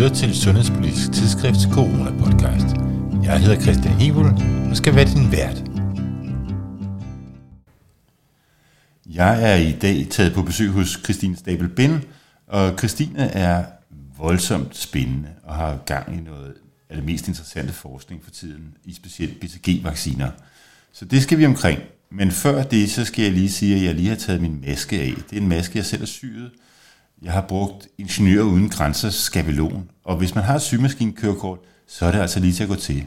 lytter til Sundhedspolitisk Tidsskrifts Corona-podcast. Jeg hedder Christian Hebel og skal være din vært. Jeg er i dag taget på besøg hos Christine Stabel Bind, og Christine er voldsomt spændende og har gang i noget af det mest interessante forskning for tiden, i specielt BCG-vacciner. Så det skal vi omkring. Men før det, så skal jeg lige sige, at jeg lige har taget min maske af. Det er en maske, jeg selv har syet, jeg har brugt Ingeniør Uden Grænser skabelon, og hvis man har et sygemaskinekørekort, så er det altså lige til at gå til.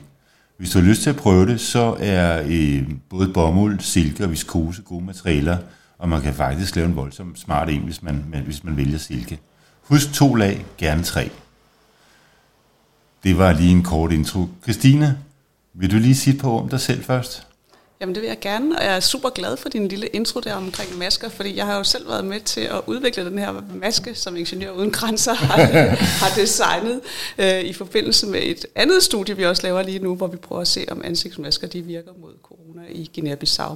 Hvis du har lyst til at prøve det, så er øh, både bomuld, silke og viskose gode materialer, og man kan faktisk lave en voldsom smart en, hvis man, hvis man vælger silke. Husk to lag, gerne tre. Det var lige en kort intro. Christine, vil du lige sige på om dig selv først? Jamen det vil jeg gerne, og jeg er super glad for din lille intro der omkring masker, fordi jeg har jo selv været med til at udvikle den her maske, som Ingeniør Uden Grænser har, har designet øh, i forbindelse med et andet studie, vi også laver lige nu, hvor vi prøver at se, om ansigtsmasker de virker mod corona i Guinea-Bissau.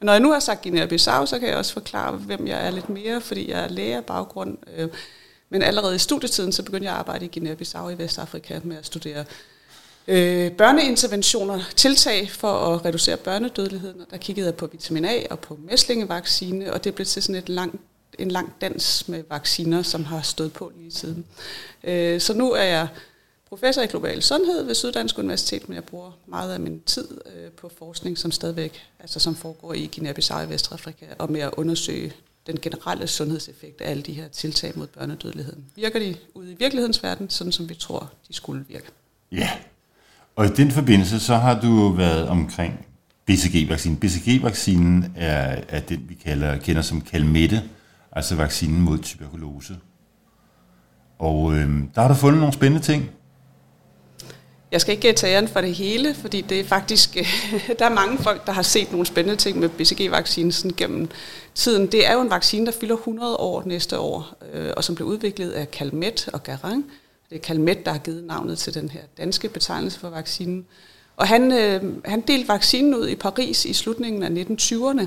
Men når jeg nu har sagt Guinea-Bissau, så kan jeg også forklare, hvem jeg er lidt mere, fordi jeg er læge af baggrund. Øh, men allerede i studietiden, så begyndte jeg at arbejde i Guinea-Bissau i Vestafrika med at studere øh, børneinterventioner, tiltag for at reducere børnedødeligheden. Og der kiggede jeg på vitamin A og på mæslingevaccine, og det blev til sådan et langt en lang dans med vacciner, som har stået på lige siden. Øh, så nu er jeg professor i global sundhed ved Syddansk Universitet, men jeg bruger meget af min tid øh, på forskning, som stadigvæk altså som foregår i Guinea-Bissau i Vestafrika, og med at undersøge den generelle sundhedseffekt af alle de her tiltag mod børnedødeligheden. Virker de ude i virkelighedens verden, sådan som vi tror, de skulle virke? Ja, og i den forbindelse, så har du været omkring BCG-vaccinen. BCG-vaccinen er, er den, vi kalder, kender som Calmette, altså vaccinen mod tuberkulose. Og øh, der har du fundet nogle spændende ting. Jeg skal ikke øh, tage æren for det hele, fordi det er faktisk, øh, der er mange folk, der har set nogle spændende ting med BCG-vaccinen gennem tiden. Det er jo en vaccine, der fylder 100 år næste år, øh, og som blev udviklet af Calmet og Garang, det er Kalmet, der har givet navnet til den her danske betegnelse for vaccinen. Og han, øh, han delte vaccinen ud i Paris i slutningen af 1920'erne.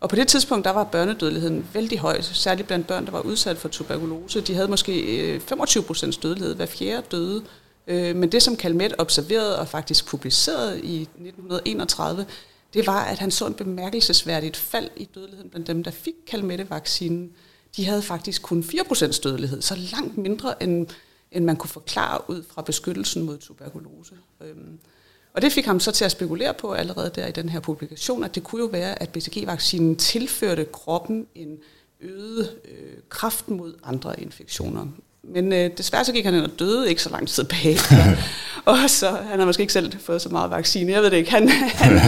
Og på det tidspunkt, der var børnedødeligheden vældig høj, særligt blandt børn, der var udsat for tuberkulose. De havde måske øh, 25 procents dødelighed, hver fjerde døde. Øh, men det, som Kalmet observerede og faktisk publicerede i 1931, det var, at han så en bemærkelsesværdigt fald i dødeligheden blandt dem, der fik Kalmette-vaccinen. De havde faktisk kun 4% dødelighed, så langt mindre end end man kunne forklare ud fra beskyttelsen mod tuberkulose. Øhm, og det fik ham så til at spekulere på allerede der i den her publikation, at det kunne jo være, at BCG-vaccinen tilførte kroppen en øget øh, kraft mod andre infektioner. Men øh, desværre så gik han ind og døde ikke så lang tid bag. og så han har måske ikke selv fået så meget vaccine, jeg ved det ikke. Han, han,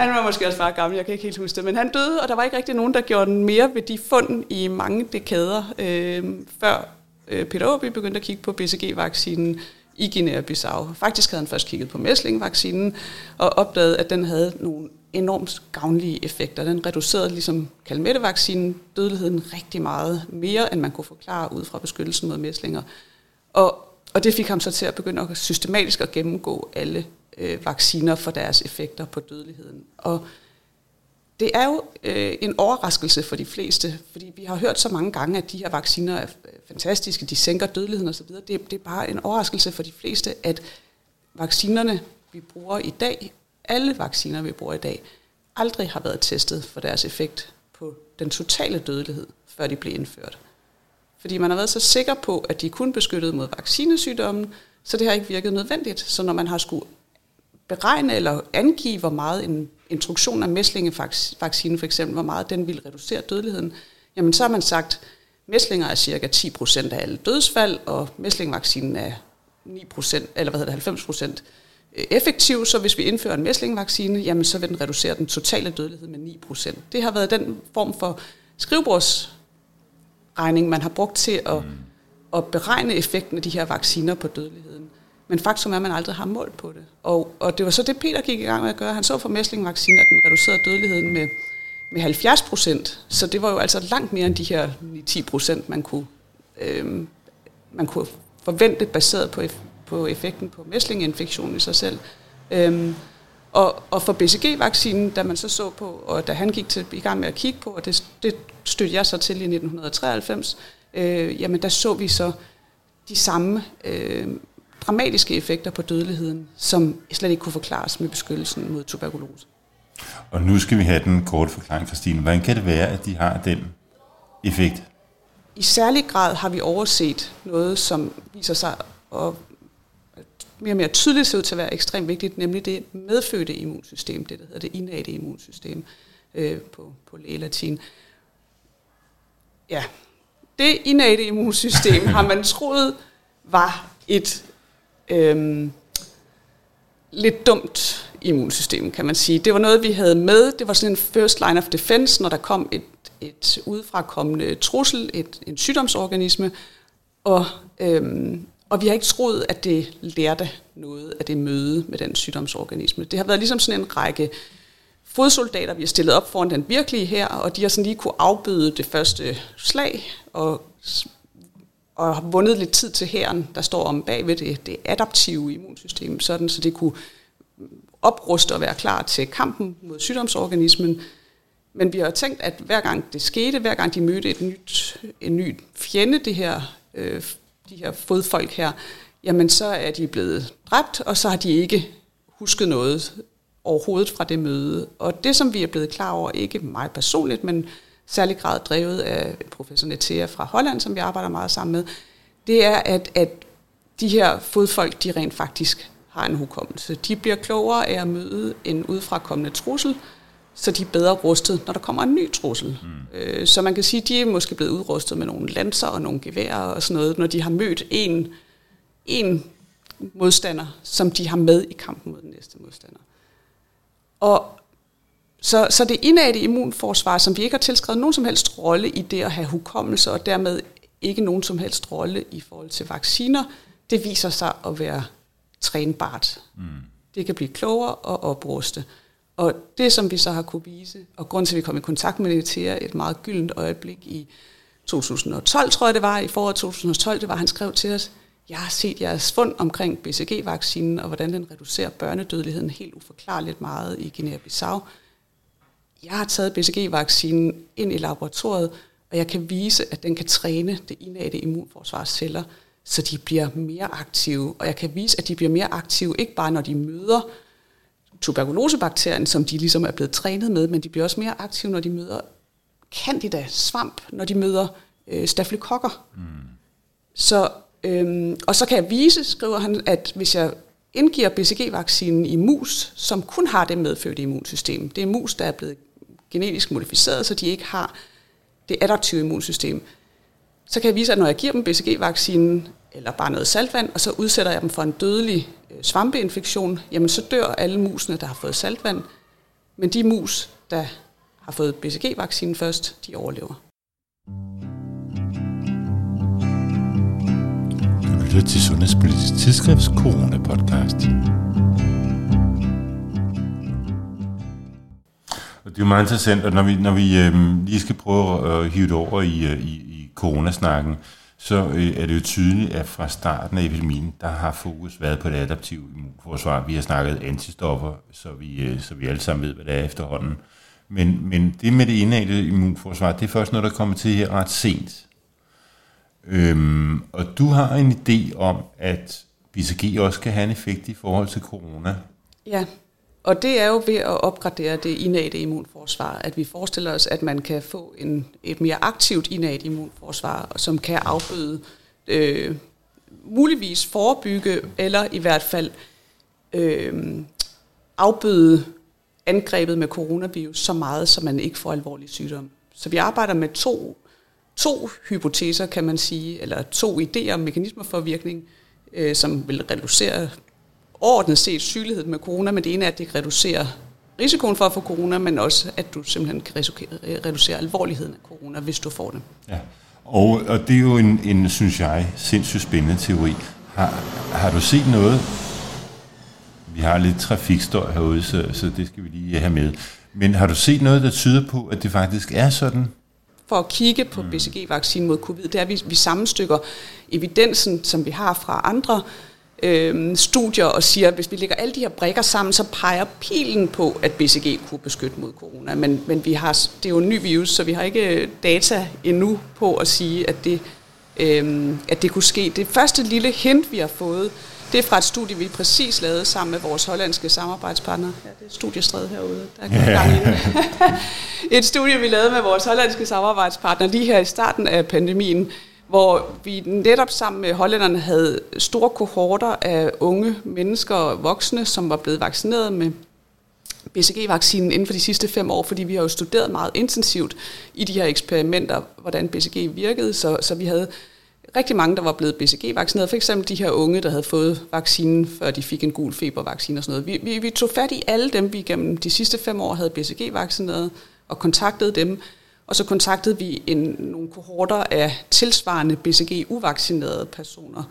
han var måske også bare gammel, jeg kan ikke helt huske det. Men han døde, og der var ikke rigtig nogen, der gjorde mere ved de fund i mange dekader, øh, før Øh, Peter Åby begyndte at kigge på BCG-vaccinen i Guinea-Bissau. Faktisk havde han først kigget på mæslingvaccinen og opdaget, at den havde nogle enormt gavnlige effekter. Den reducerede ligesom kalmettevaccinen dødeligheden rigtig meget mere, end man kunne forklare ud fra beskyttelsen mod mæslinger. Og, og det fik ham så til at begynde at systematisk at gennemgå alle øh, vacciner for deres effekter på dødeligheden. Og det er jo øh, en overraskelse for de fleste, fordi vi har hørt så mange gange, at de her vacciner er fantastiske, de sænker dødeligheden osv. Det, det er bare en overraskelse for de fleste, at vaccinerne, vi bruger i dag, alle vacciner, vi bruger i dag, aldrig har været testet for deres effekt på den totale dødelighed, før de blev indført. Fordi man har været så sikker på, at de er kun beskyttet mod vaccinesygdommen, så det har ikke virket nødvendigt. Så når man har skulle beregne eller angive, hvor meget en instruktion af mæslingevaccinen for eksempel, hvor meget den ville reducere dødeligheden, jamen så har man sagt, mæslinger er cirka 10% af alle dødsfald, og mæslingvaccinen er 9%, eller hvad hedder det, 90% øh, effektiv, så hvis vi indfører en mæslingvaccine, jamen så vil den reducere den totale dødelighed med 9%. Det har været den form for skrivebordsregning, man har brugt til at, mm. at beregne effekten af de her vacciner på dødeligheden. Men faktum er, at man aldrig har målt på det. Og, og det var så det, Peter gik i gang med at gøre. Han så for mæslingvaccinen, at den reducerede dødeligheden med, med 70 procent. Så det var jo altså langt mere end de her 10 procent, man kunne, øh, man kunne forvente, baseret på, på effekten på mæslinginfektionen i sig selv. Øhm, og, og for BCG-vaccinen, da man så så på, og da han gik til, i gang med at kigge på, og det, det stødte jeg så til i 1993, øh, jamen der så vi så de samme øh, dramatiske effekter på dødeligheden, som slet ikke kunne forklares med beskyttelsen mod tuberkulose. Og nu skal vi have den korte forklaring, Christine. Hvordan kan det være, at de har den effekt? I særlig grad har vi overset noget, som viser sig at mere og mere tydeligt ser ud til at være ekstremt vigtigt, nemlig det medfødte immunsystem, det der hedder det innate immunsystem øh, på, på lægelatin. Ja, det innate immunsystem har man troet var et øhm, lidt dumt immunsystem, kan man sige. Det var noget, vi havde med. Det var sådan en first line of defense, når der kom et, et udefrakommende trussel, et, en sygdomsorganisme, og, øhm, og vi har ikke troet, at det lærte noget af det møde med den sygdomsorganisme. Det har været ligesom sådan en række fodsoldater, vi har stillet op foran den virkelige her, og de har sådan lige kunne afbøde det første slag, og, og har vundet lidt tid til hæren, der står om bagved det, det adaptive immunsystem, sådan så det kunne opruste og være klar til kampen mod sygdomsorganismen. Men vi har tænkt, at hver gang det skete, hver gang de mødte et nyt, en ny fjende, det her, øh, de her fodfolk her, jamen så er de blevet dræbt, og så har de ikke husket noget overhovedet fra det møde. Og det, som vi er blevet klar over, ikke mig personligt, men særlig grad drevet af professor Netea fra Holland, som vi arbejder meget sammen med, det er, at, at de her fodfolk, de rent faktisk har en hukommelse. De bliver klogere af at møde en udefrakommende trussel, så de er bedre rustet, når der kommer en ny trussel. Mm. Så man kan sige, at de er måske blevet udrustet med nogle lanser og nogle geværer og sådan noget, når de har mødt en, en modstander, som de har med i kampen mod den næste modstander. Og så, så det indadte immunforsvar, som vi ikke har tilskrevet nogen som helst rolle i det at have hukommelse, og dermed ikke nogen som helst rolle i forhold til vacciner, det viser sig at være trænbart. Mm. Det kan blive klogere og opruste. Og det, som vi så har kunne vise, og grund til, at vi kom i kontakt med det til et meget gyldent øjeblik i 2012, tror jeg det var, i foråret 2012, det var, han skrev til os, jeg har set jeres fund omkring BCG-vaccinen, og hvordan den reducerer børnedødeligheden helt uforklarligt meget i Guinea-Bissau. Jeg har taget BCG-vaccinen ind i laboratoriet, og jeg kan vise, at den kan træne det indadte immunforsvarsceller, så de bliver mere aktive. Og jeg kan vise, at de bliver mere aktive, ikke bare når de møder tuberkulosebakterien, som de ligesom er blevet trænet med, men de bliver også mere aktive, når de møder candida, svamp, når de møder øh, stafylokokker. Mm. Så Øhm, og så kan jeg vise, skriver han, at hvis jeg indgiver BCG-vaccinen i mus, som kun har det medfødte immunsystem, det er mus, der er blevet genetisk modificeret, så de ikke har det adaptive immunsystem, så kan jeg vise, at når jeg giver dem BCG-vaccinen, eller bare noget saltvand, og så udsætter jeg dem for en dødelig øh, svampeinfektion, jamen så dør alle musene, der har fået saltvand, men de mus, der har fået BCG-vaccinen først, de overlever. lytter til Sundhedspolitisk Tidsskrifts Corona-podcast. Og det er jo meget interessant, og når vi, når vi øh, lige skal prøve at øh, hive det over i, øh, i, i coronasnakken, så øh, er det jo tydeligt, at fra starten af epidemien, der har fokus været på det adaptive immunforsvar. Vi har snakket antistoffer, så vi, øh, så vi alle sammen ved, hvad det er efterhånden. Men, men det med det indadte immunforsvar, det er først noget, der kommer til her ret sent. Øhm, og du har en idé om, at BCG også kan have en effekt i forhold til corona. Ja, og det er jo ved at opgradere det innate immunforsvar, at vi forestiller os, at man kan få en, et mere aktivt innate immunforsvar, som kan afbøde, øh, muligvis forebygge, eller i hvert fald øh, afbøde angrebet med coronavirus så meget, så man ikke får alvorlig sygdom. Så vi arbejder med to to hypoteser, kan man sige, eller to idéer om mekanismer for virkning, øh, som vil reducere overordnet set sygeligheden med corona, men det ene er, at det reducerer risikoen for at få corona, men også, at du simpelthen kan reducere alvorligheden af corona, hvis du får det. Ja. Og, og det er jo en, en, synes jeg, sindssygt spændende teori. Har, har du set noget? Vi har lidt trafikstøj herude, så, så det skal vi lige have med. Men har du set noget, der tyder på, at det faktisk er sådan, for at kigge på BCG-vaccinen mod covid, det er, at vi, vi sammenstykker evidensen, som vi har fra andre øh, studier, og siger, at hvis vi lægger alle de her brikker sammen, så peger pilen på, at BCG kunne beskytte mod corona. Men, men vi har, det er jo en ny virus, så vi har ikke data endnu på at sige, at det, øh, at det kunne ske. Det første lille hint, vi har fået, Det er fra et studie, vi præcis lavede sammen med vores hollandske samarbejdspartner. Ja, det er studiestred herude. Der er gang Et studie, vi lavede med vores hollandske samarbejdspartner lige her i starten af pandemien, hvor vi netop sammen med hollænderne havde store kohorter af unge mennesker og voksne, som var blevet vaccineret med BCG-vaccinen inden for de sidste fem år, fordi vi har jo studeret meget intensivt i de her eksperimenter, hvordan BCG virkede, så, så vi havde rigtig mange, der var blevet BCG-vaccineret. For eksempel de her unge, der havde fået vaccinen, før de fik en gul febervaccine og sådan noget. Vi, vi, vi tog fat i alle dem, vi gennem de sidste fem år havde BCG-vaccineret, og kontaktede dem. Og så kontaktede vi en, nogle kohorter af tilsvarende BCG-uvaccinerede personer.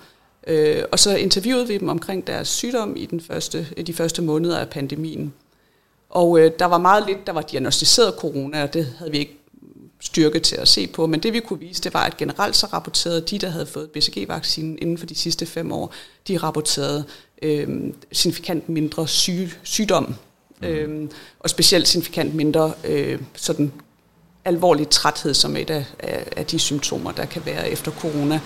Øh, og så interviewede vi dem omkring deres sygdom i den første, de første måneder af pandemien. Og øh, der var meget lidt, der var diagnostiseret corona, og det havde vi ikke styrke til at se på. Men det vi kunne vise, det var, at generelt så rapporterede de, der havde fået BCG-vaccinen inden for de sidste fem år, de rapporterede øh, signifikant mindre syg, sygdom, mm. øh, og specielt signifikant mindre øh, sådan alvorlig træthed, som et af, af, af de symptomer, der kan være efter corona.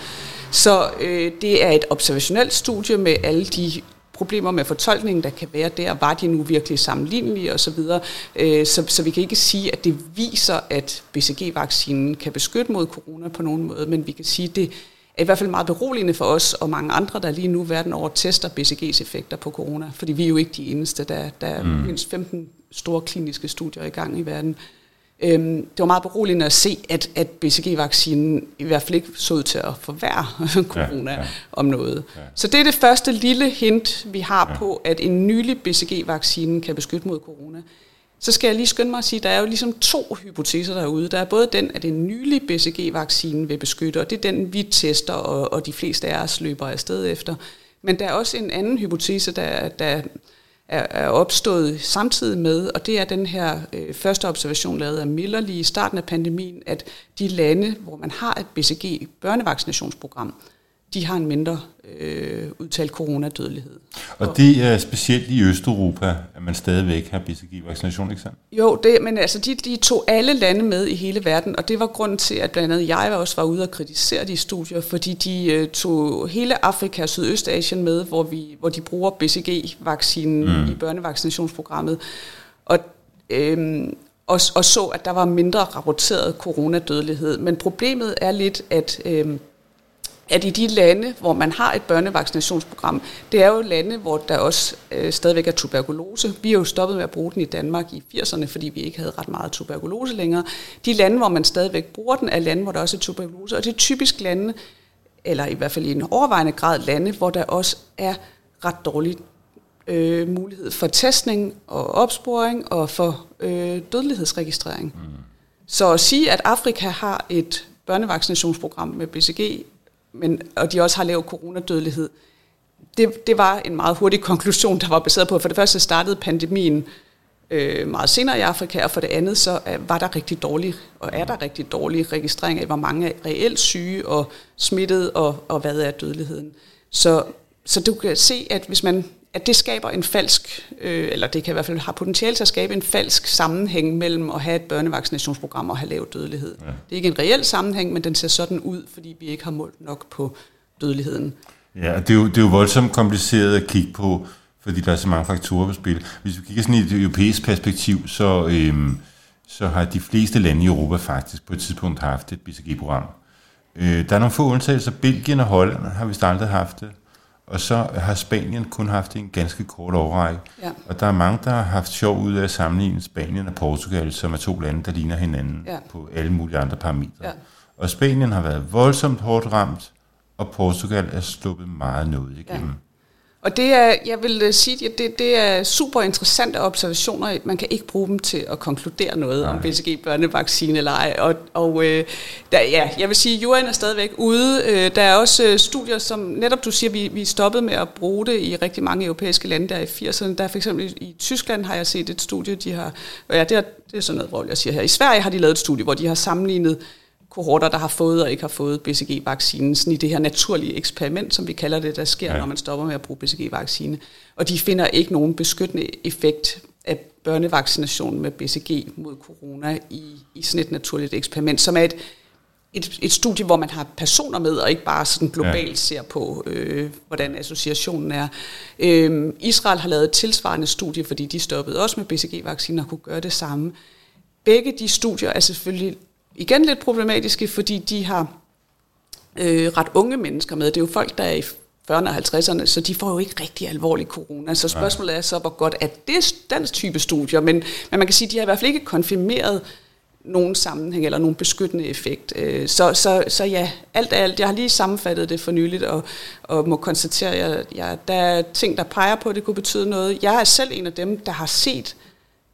Så øh, det er et observationelt studie med alle de problemer med fortolkningen, der kan være der. Var de nu virkelig sammenlignelige osv.? Så, øh, så, så vi kan ikke sige, at det viser, at BCG-vaccinen kan beskytte mod corona på nogen måde, men vi kan sige, at det er i hvert fald meget beroligende for os og mange andre, der lige nu verden over tester BCG's effekter på corona, fordi vi er jo ikke de eneste. Der, der er mm. mindst 15 store kliniske studier i gang i verden. Øhm, det var meget beroligende at se, at, at BCG-vaccinen i hvert fald ikke så ud til at forværre corona ja, ja. om noget. Ja. Så det er det første lille hint, vi har ja. på, at en nylig BCG-vaccine kan beskytte mod corona. Så skal jeg lige skynde mig at sige, at der er jo ligesom to hypoteser derude. Der er både den, at en nylig BCG-vaccine vil beskytte, og det er den, vi tester, og, og de fleste af os løber afsted efter. Men der er også en anden hypotese, der, der er, er opstået samtidig med, og det er den her øh, første observation lavet af Miller lige i starten af pandemien, at de lande, hvor man har et BCG-børnevaccinationsprogram, de har en mindre øh, udtalt coronadødelighed. Og det er specielt i Østeuropa, at man stadigvæk har BCG-vaccination, ikke sandt? Jo, det, men altså de, de tog alle lande med i hele verden, og det var grunden til, at blandt andet jeg også var ude og kritisere de studier, fordi de øh, tog hele Afrika og Sydøstasien med, hvor, vi, hvor de bruger BCG-vaccinen mm. i børnevaccinationsprogrammet. Og øhm, og, og så, at der var mindre rapporteret coronadødelighed. Men problemet er lidt, at øhm, at i de lande, hvor man har et børnevaccinationsprogram, det er jo lande, hvor der også øh, stadigvæk er tuberkulose. Vi har jo stoppet med at bruge den i Danmark i 80'erne, fordi vi ikke havde ret meget tuberkulose længere. De lande, hvor man stadigvæk bruger den, er lande, hvor der også er tuberkulose. Og det er typisk lande, eller i hvert fald i en overvejende grad lande, hvor der også er ret dårlig øh, mulighed for testning og opsporing og for øh, dødelighedsregistrering. Mm. Så at sige, at Afrika har et børnevaccinationsprogram med BCG, men, og de også har lav coronadødelighed. Det, det var en meget hurtig konklusion, der var baseret på, for det første startede pandemien øh, meget senere i Afrika, og for det andet så øh, var der rigtig dårlig, og er der rigtig dårlig registrering af, hvor mange er reelt syge og smittet, og, og hvad er dødeligheden. Så, så du kan se, at hvis man at det skaber en falsk, øh, eller det kan i hvert fald have potentiale til at skabe en falsk sammenhæng mellem at have et børnevaccinationsprogram og have lav dødelighed. Ja. Det er ikke en reel sammenhæng, men den ser sådan ud, fordi vi ikke har målt nok på dødeligheden. Ja, det er jo, det er jo voldsomt kompliceret at kigge på, fordi der er så mange faktorer på spil. Hvis vi kigger sådan i et europæisk perspektiv, så, øhm, så har de fleste lande i Europa faktisk på et tidspunkt haft et BCG-program. Øh, der er nogle få undtagelser. Belgien og Holland har vi aldrig haft det. Og så har Spanien kun haft en ganske kort overrække. Ja. Og der er mange, der har haft sjov ud af at sammenligne Spanien og Portugal, som er to lande, der ligner hinanden ja. på alle mulige andre parametre. Ja. Og Spanien har været voldsomt hårdt ramt, og Portugal er sluppet meget noget igennem. Ja. Og det er, jeg vil øh, sige, at det, det er super interessante observationer. Man kan ikke bruge dem til at konkludere noget Nej. om BCG-børnevaccine eller ej. Og, og øh, der, ja, jeg vil sige, at juryen er stadigvæk ude. Øh, der er også øh, studier, som netop du siger, vi, vi stoppet med at bruge det i rigtig mange europæiske lande der i 80'erne. Der er for eksempel i Tyskland har jeg set et studie, de har, ja, det er, det er sådan noget, hvor jeg siger her. I Sverige har de lavet et studie, hvor de har sammenlignet kohorter, der har fået og ikke har fået BCG-vaccinen, sådan i det her naturlige eksperiment, som vi kalder det, der sker, ja. når man stopper med at bruge BCG-vaccine. Og de finder ikke nogen beskyttende effekt af børnevaccination med BCG mod corona i, i sådan et naturligt eksperiment, som er et et, et studie, hvor man har personer med, og ikke bare sådan globalt ja. ser på, øh, hvordan associationen er. Øh, Israel har lavet et tilsvarende studie, fordi de stoppede også med BCG-vacciner og kunne gøre det samme. Begge de studier er selvfølgelig igen lidt problematiske, fordi de har øh, ret unge mennesker med. Det er jo folk, der er i 40'erne og 50'erne, så de får jo ikke rigtig alvorlig corona. Så spørgsmålet er så, hvor godt er det den type studier, men, men man kan sige, at de har i hvert fald ikke konfirmeret nogen sammenhæng eller nogen beskyttende effekt. Øh, så, så, så ja, alt alt. Jeg har lige sammenfattet det for nyligt, og, og må konstatere, at ja, der er ting, der peger på, at det kunne betyde noget. Jeg er selv en af dem, der har set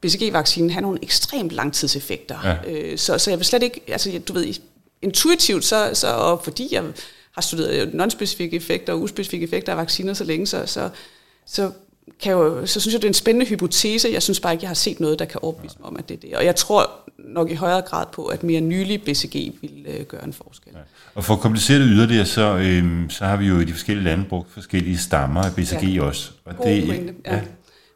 BCG-vaccinen have nogle ekstremt langtidseffekter. Ja. Øh, så, så jeg vil slet ikke, altså du ved, intuitivt, så, så og fordi jeg har studeret non-specifikke effekter og uspecifikke effekter af vacciner så længe, så, så, så, kan jo, så synes jeg, det er en spændende hypotese. Jeg synes bare ikke, jeg har set noget, der kan overbevise mig om, at det er det. Og jeg tror nok i højere grad på, at mere nylig BCG vil øh, gøre en forskel. Ja. Og for at komplicere det yderligere, så, øhm, så har vi jo i de forskellige lande brugt forskellige stammer af BCG ja. også. Og God det, pointe, ja. ja.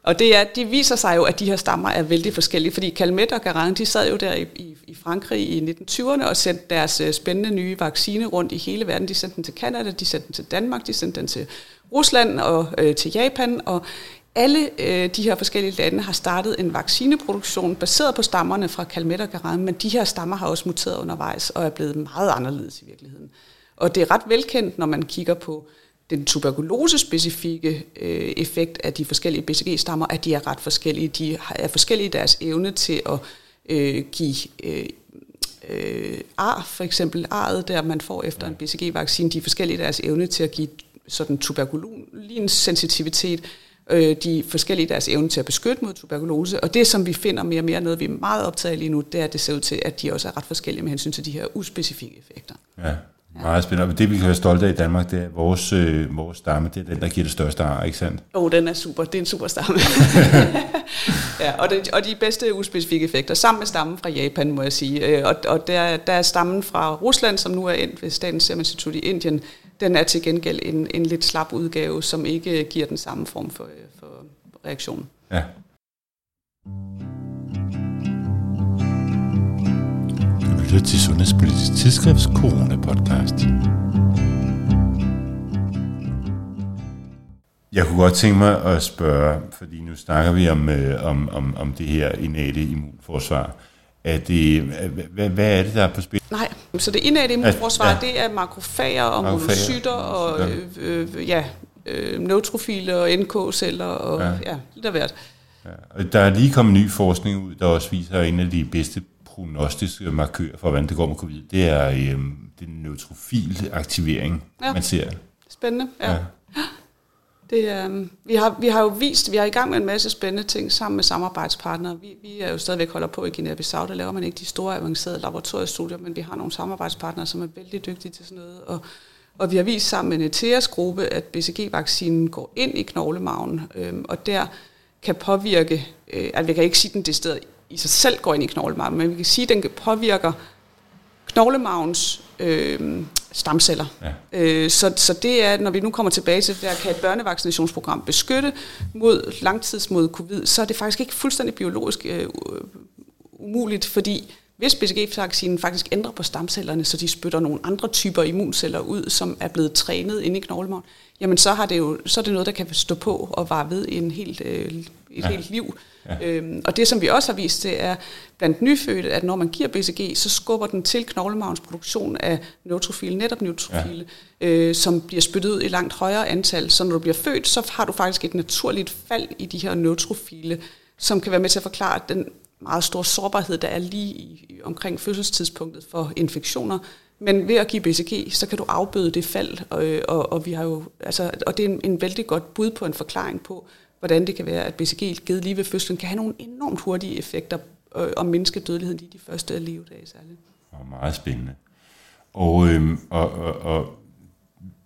Og det, er, det viser sig jo, at de her stammer er vældig forskellige, fordi Calmet og Garin, de sad jo der i, i, i Frankrig i 1920'erne og sendte deres øh, spændende nye vaccine rundt i hele verden. De sendte den til Kanada, de sendte den til Danmark, de sendte den til Rusland og øh, til Japan, og alle øh, de her forskellige lande har startet en vaccineproduktion baseret på stammerne fra Calmet og Garin, men de her stammer har også muteret undervejs og er blevet meget anderledes i virkeligheden. Og det er ret velkendt, når man kigger på den tuberkulose-specifikke øh, effekt af de forskellige BCG-stammer, at de er ret forskellige. De er forskellige i deres evne til at øh, give øh, øh, ar, for eksempel arret, der man får efter en BCG-vaccine, de er forskellige i deres evne til at give sådan tuberkulins sensitivitet, øh, de forskellige deres evne til at beskytte mod tuberkulose. Og det, som vi finder mere og mere, noget vi er meget optaget af lige nu, det er, at det ser ud til, at de også er ret forskellige med hensyn til de her uspecifikke effekter. Ja, meget spændende. Det, vi kan være stolte af i Danmark, det er vores, øh, vores stamme. Det er den, der giver det største ar, ikke sandt? Jo, oh, den er super. Det er en super stamme. ja, og, det, og de bedste uspecifikke effekter, sammen med stammen fra Japan, må jeg sige. Øh, og, og der, der er stammen fra Rusland, som nu er endt ved Statens Serum Institut i Indien, den er til gengæld en, en lidt slap udgave, som ikke giver den samme form for, for reaktion. Ja. Lytter til Sundhedspolitisk Tidsskrifts Corona-podcast. Jeg kunne godt tænke mig at spørge, fordi nu snakker vi om, øh, om, om, om det her innate immunforsvar. Er det, hvad, hvad er det, der er på spil? Nej, så det indadte immunforsvar, ja. det er makrofager og monocyter og øh, øh, ja, øh, neutrofile og NK-celler og ja, ja lidt af hvert. Ja. Og der er lige kommet ny forskning ud, der også viser, at en af de bedste prognostiske markører for, hvordan det går med covid, det er øh, den neutrofil aktivering, ja. man ser. Spændende, ja. ja. Det, øh, vi, har, vi har jo vist, vi er i gang med en masse spændende ting sammen med samarbejdspartnere. Vi, vi er jo stadigvæk holder på i Guinea-Bissau, der laver man ikke de store avancerede laboratoriestudier, men vi har nogle samarbejdspartnere, som er vældig dygtige til sådan noget. Og, og vi har vist sammen med en ETEAS-gruppe, at BCG-vaccinen går ind i knoglemagen, øh, og der kan påvirke, øh, altså vi kan ikke sige, den det sted i sig selv går ind i knoglemagen, men vi kan sige, at den kan påvirke knoglemagens øh, stamceller. Ja. Øh, så, så det er, når vi nu kommer tilbage til, der kan et børnevaccinationsprogram beskytte mod langtids mod covid, så er det faktisk ikke fuldstændig biologisk øh, umuligt, fordi hvis BCG-vaccinen faktisk ændrer på stamcellerne, så de spytter nogle andre typer immunceller ud, som er blevet trænet inde i knoglemagen, jamen så, har det jo, så er det noget, der kan stå på og vare ved en helt, øh, et ja. helt liv. Ja. Øhm, og det, som vi også har vist, det er blandt nyfødte, at når man giver BCG, så skubber den til knoglemagens produktion af neutrofile, netop neutrofile, ja. øh, som bliver spyttet ud i langt højere antal. Så når du bliver født, så har du faktisk et naturligt fald i de her neutrofile, som kan være med til at forklare den meget store sårbarhed, der er lige i, omkring fødselstidspunktet for infektioner. Men ved at give BCG, så kan du afbøde det fald, og, og, og vi har jo, altså, og det er en, en vældig godt bud på en forklaring på, hvordan det kan være, at BCG givet lige ved fødslen kan have nogle enormt hurtige effekter øh, og mindske dødeligheden i de første levedage særligt. Og meget spændende. Og, øhm, og, og, og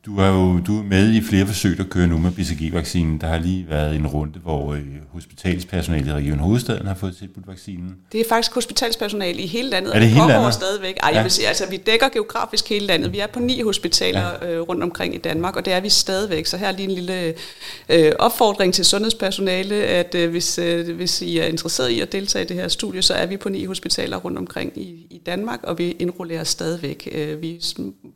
du er jo du er med i flere forsøg, der kører nu med BCG-vaccinen. Der har lige været en runde, hvor øh, hospitalspersonale i Region Hovedstaden har fået tilbudt vaccinen. Det er faktisk hospitalspersonale i hele landet, Er det hele landet? stadigvæk. Ej, Ja. jeg vil sige, altså, vi dækker geografisk hele landet. Vi er på ni hospitaler ja. øh, rundt omkring i Danmark, og det er vi stadigvæk. Så her er lige en lille øh, opfordring til sundhedspersonale, at øh, hvis, øh, hvis I er interesseret i at deltage i det her studie, så er vi på ni hospitaler rundt omkring i, i Danmark, og vi indrullerer stadigvæk. Øh, vi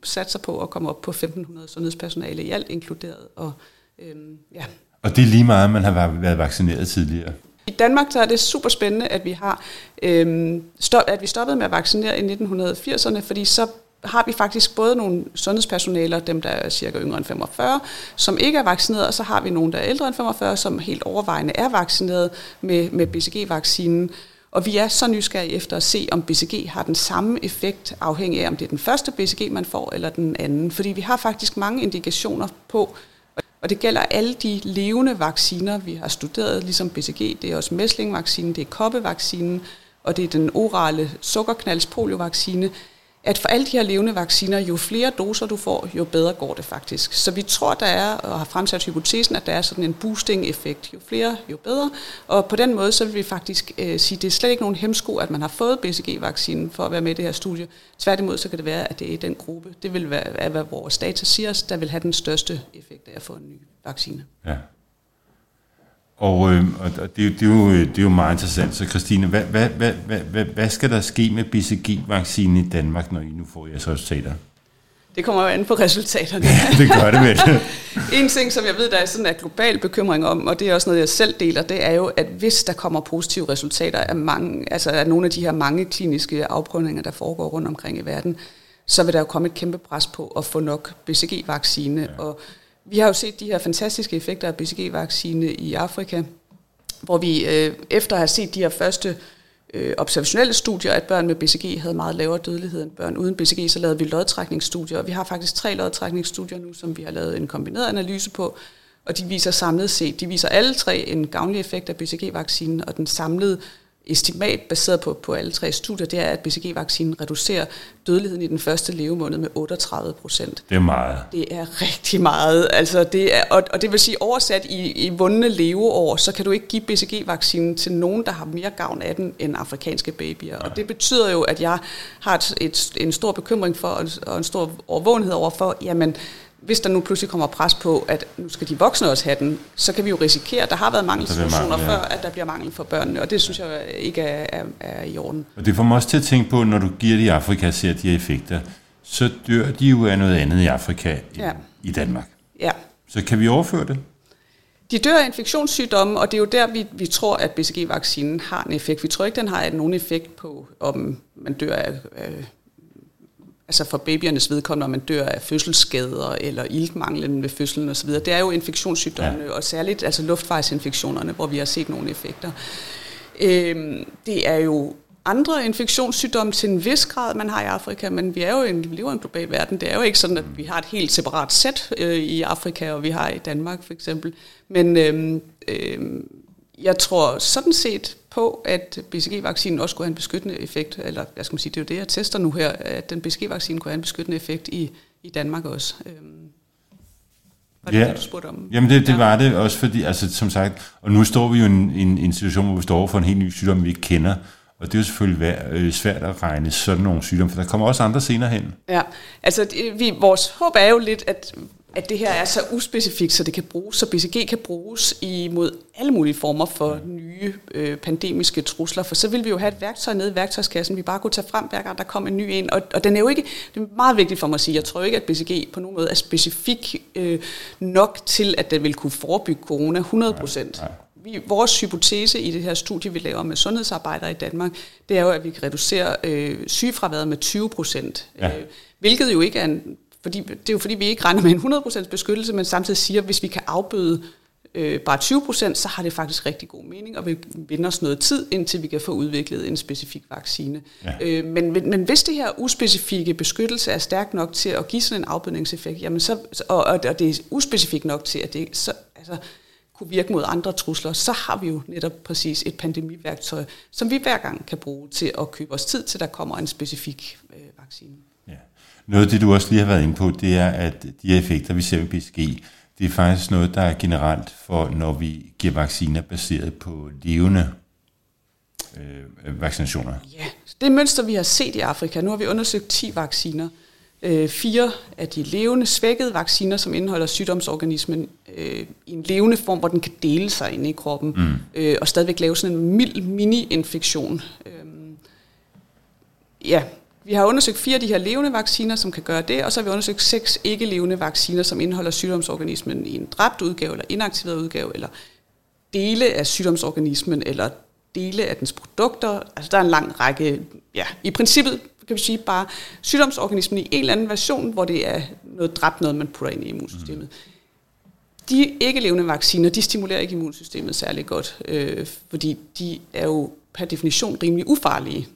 satser på at komme op på 1.500 sundhedspersonale i alt inkluderet. Og, øh, ja. Og det er lige meget, man har været vaccineret tidligere. I Danmark så er det super spændende, at vi har øhm, stop, at vi stoppede med at vaccinere i 1980'erne, fordi så har vi faktisk både nogle sundhedspersonaler, dem der er cirka yngre end 45, som ikke er vaccineret, og så har vi nogle, der er ældre end 45, som helt overvejende er vaccineret med, med BCG-vaccinen. Og vi er så nysgerrige efter at se, om BCG har den samme effekt, afhængig af, om det er den første BCG, man får, eller den anden. Fordi vi har faktisk mange indikationer på, og det gælder alle de levende vacciner, vi har studeret, ligesom BCG, det er også mæslingvaccinen, det er koppevaccinen, og det er den orale sukkerknalds-poliovaccine, at for alle de her levende vacciner, jo flere doser du får, jo bedre går det faktisk. Så vi tror, der er, og har fremsat hypotesen, at der er sådan en boosting-effekt. Jo flere, jo bedre. Og på den måde, så vil vi faktisk øh, sige, at det er slet ikke nogen hemsko, at man har fået BCG-vaccinen for at være med i det her studie. Tværtimod, så kan det være, at det er i den gruppe. Det vil være, hvad vores data siger os, der vil have den største effekt af at få en ny vaccine. Ja. Og, øh, og det, er jo- det, er jo, det er jo meget interessant. Så Christine, hvad, hvad, hvad, hvad, hvad, hvad skal der ske med BCG-vaccinen i Danmark, når I nu får jeres resultater? Det kommer jo an på resultaterne. det gør det vel. En ting, som jeg ved, der er sådan en global bekymring om, og det er også noget, jeg selv deler, det er jo, at hvis der kommer positive resultater af, mange, altså af nogle af de her mange kliniske afprøvninger, der foregår rundt omkring i verden, så vil der jo komme et kæmpe pres på at få nok BCG-vaccine. Ja. Og vi har jo set de her fantastiske effekter af BCG-vaccine i Afrika, hvor vi øh, efter at have set de her første øh, observationelle studier, at børn med BCG havde meget lavere dødelighed end børn uden BCG, så lavede vi lodtrækningsstudier, og vi har faktisk tre lodtrækningsstudier nu, som vi har lavet en kombineret analyse på, og de viser samlet set, de viser alle tre en gavnlig effekt af BCG-vaccinen, og den samlede estimat baseret på, på alle tre studier, det er, at BCG-vaccinen reducerer dødeligheden i den første levemåned med 38 procent. Det er meget. Det er rigtig meget. Altså det er, og, og det vil sige, oversat i, i vundne leveår, så kan du ikke give BCG-vaccinen til nogen, der har mere gavn af den end afrikanske babyer. Og det betyder jo, at jeg har et, et, en stor bekymring for, og- og en stor overvågenhed over for, jamen, hvis der nu pludselig kommer pres på, at nu skal de voksne også have den, så kan vi jo risikere, at der har været mangelsituationer mangel, ja. før, at der bliver mangel for børnene, og det synes jeg ikke er, er, er i orden. Og det får mig også til at tænke på, når du giver det i Afrika ser de her effekter, så dør de jo af noget andet i Afrika Ja. i Danmark. Ja. Så kan vi overføre det? De dør af infektionssygdomme, og det er jo der, vi, vi tror, at BCG-vaccinen har en effekt. Vi tror ikke, den har nogen effekt på, om man dør af, af altså for babyernes vedkommende, om man dør af fødselsskader eller iltmanglen ved fødslen osv. Det er jo infektionssygdommene, ja. og særligt altså luftvejsinfektionerne, hvor vi har set nogle effekter. Øhm, det er jo andre infektionssygdomme til en vis grad, man har i Afrika, men vi er jo en, lever en global verden. Det er jo ikke sådan, at vi har et helt separat sæt øh, i Afrika, og vi har i Danmark for eksempel. Men øhm, øhm, jeg tror sådan set på, at BCG-vaccinen også kunne have en beskyttende effekt, eller jeg skal sige, det er jo det, jeg tester nu her, at den BCG-vaccine kunne have en beskyttende effekt i, i Danmark også. Øhm, var det Ja. det, du spurgte om? Jamen det, det Ja. var det også fordi, altså som sagt, og nu står vi jo i en, en, en situation, hvor vi står over for en helt ny sygdom, vi ikke kender, og det er jo selvfølgelig vær, øh, svært at regne sådan nogle sygdomme, for der kommer også andre senere hen. Ja, altså det- vi, vores håb er jo lidt, at, at det her er så uspecifikt, så det kan bruges, så BCG kan bruges imod alle mulige former for nye øh, pandemiske trusler, for så vil vi jo have et værktøj nede i værktøjskassen, vi bare kunne tage frem, hver gang der kom en ny en, og, og den er jo ikke, det er meget vigtigt for mig at sige, jeg tror ikke, at BCG på nogen måde er specifik øh, nok til, at den vil kunne forebygge corona 100 procent. Vi, vores hypotese i det her studie, vi laver med sundhedsarbejdere i Danmark, det er jo, at vi kan reducere øh, sygefraværet med 20 procent. Ja. Øh, hvilket jo ikke er en, fordi, det er jo fordi, vi ikke regner med en 100% beskyttelse, men samtidig siger, at hvis vi kan afbøde øh, bare 20%, så har det faktisk rigtig god mening, og vi vinder os noget tid, indtil vi kan få udviklet en specifik vaccine. Ja. Øh, men, men, men hvis det her uspecifikke beskyttelse er stærk nok til at give sådan en afbødningseffekt, jamen så, og, og det er uspecifikt nok til, at det så, altså, kunne virke mod andre trusler, så har vi jo netop præcis et pandemiværktøj, som vi hver gang kan bruge til at købe os tid til, der kommer en specifik øh, vaccine. Noget af det, du også lige har været inde på, det er, at de effekter, vi ser med BCG, det er faktisk noget, der er generelt for, når vi giver vacciner baseret på levende øh, vaccinationer. Ja, det mønster, vi har set i Afrika, nu har vi undersøgt 10 vacciner. Øh, fire af de levende, svækkede vacciner, som indeholder sygdomsorganismen øh, i en levende form, hvor den kan dele sig inde i kroppen, mm. øh, og stadigvæk lave sådan en mild mini-infektion. Øh, ja, vi har undersøgt fire af de her levende vacciner, som kan gøre det, og så har vi undersøgt seks ikke-levende vacciner, som indeholder sygdomsorganismen i en dræbt udgave, eller inaktiveret udgave, eller dele af sygdomsorganismen, eller dele af dens produkter. Altså der er en lang række, ja, i princippet kan vi sige bare sygdomsorganismen i en eller anden version, hvor det er noget dræbt noget, man putter ind i immunsystemet. De ikke-levende vacciner, de stimulerer ikke immunsystemet særlig godt, øh, fordi de er jo per definition rimelig ufarlige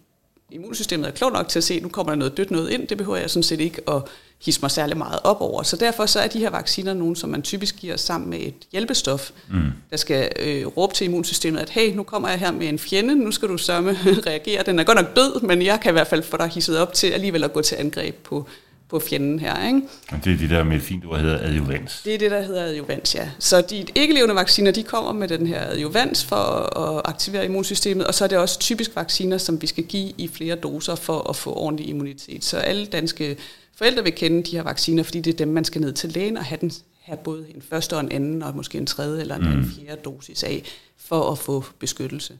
immunsystemet er klogt nok til at se, at nu kommer der noget dødt noget ind, det behøver jeg sådan set ikke at hisse mig særlig meget op over. Så derfor så er de her vacciner nogle, som man typisk giver sammen med et hjælpestof, mm. der skal øh, råbe til immunsystemet, at hey, nu kommer jeg her med en fjende, nu skal du sørme reagere. Den er godt nok død, men jeg kan i hvert fald få dig hisset op til alligevel at gå til angreb på, på fjenden her. Ikke? Og det er det der med et fint ord, hedder adjuvans. Det er det, der hedder adjuvans, ja. Så de ikke-levende vacciner, de kommer med den her adjuvans for at aktivere immunsystemet, og så er det også typisk vacciner, som vi skal give i flere doser for at få ordentlig immunitet. Så alle danske forældre vil kende de her vacciner, fordi det er dem, man skal ned til lægen og have, den, have både en første og en anden, og måske en tredje eller en mm. fjerde dosis af, for at få beskyttelse.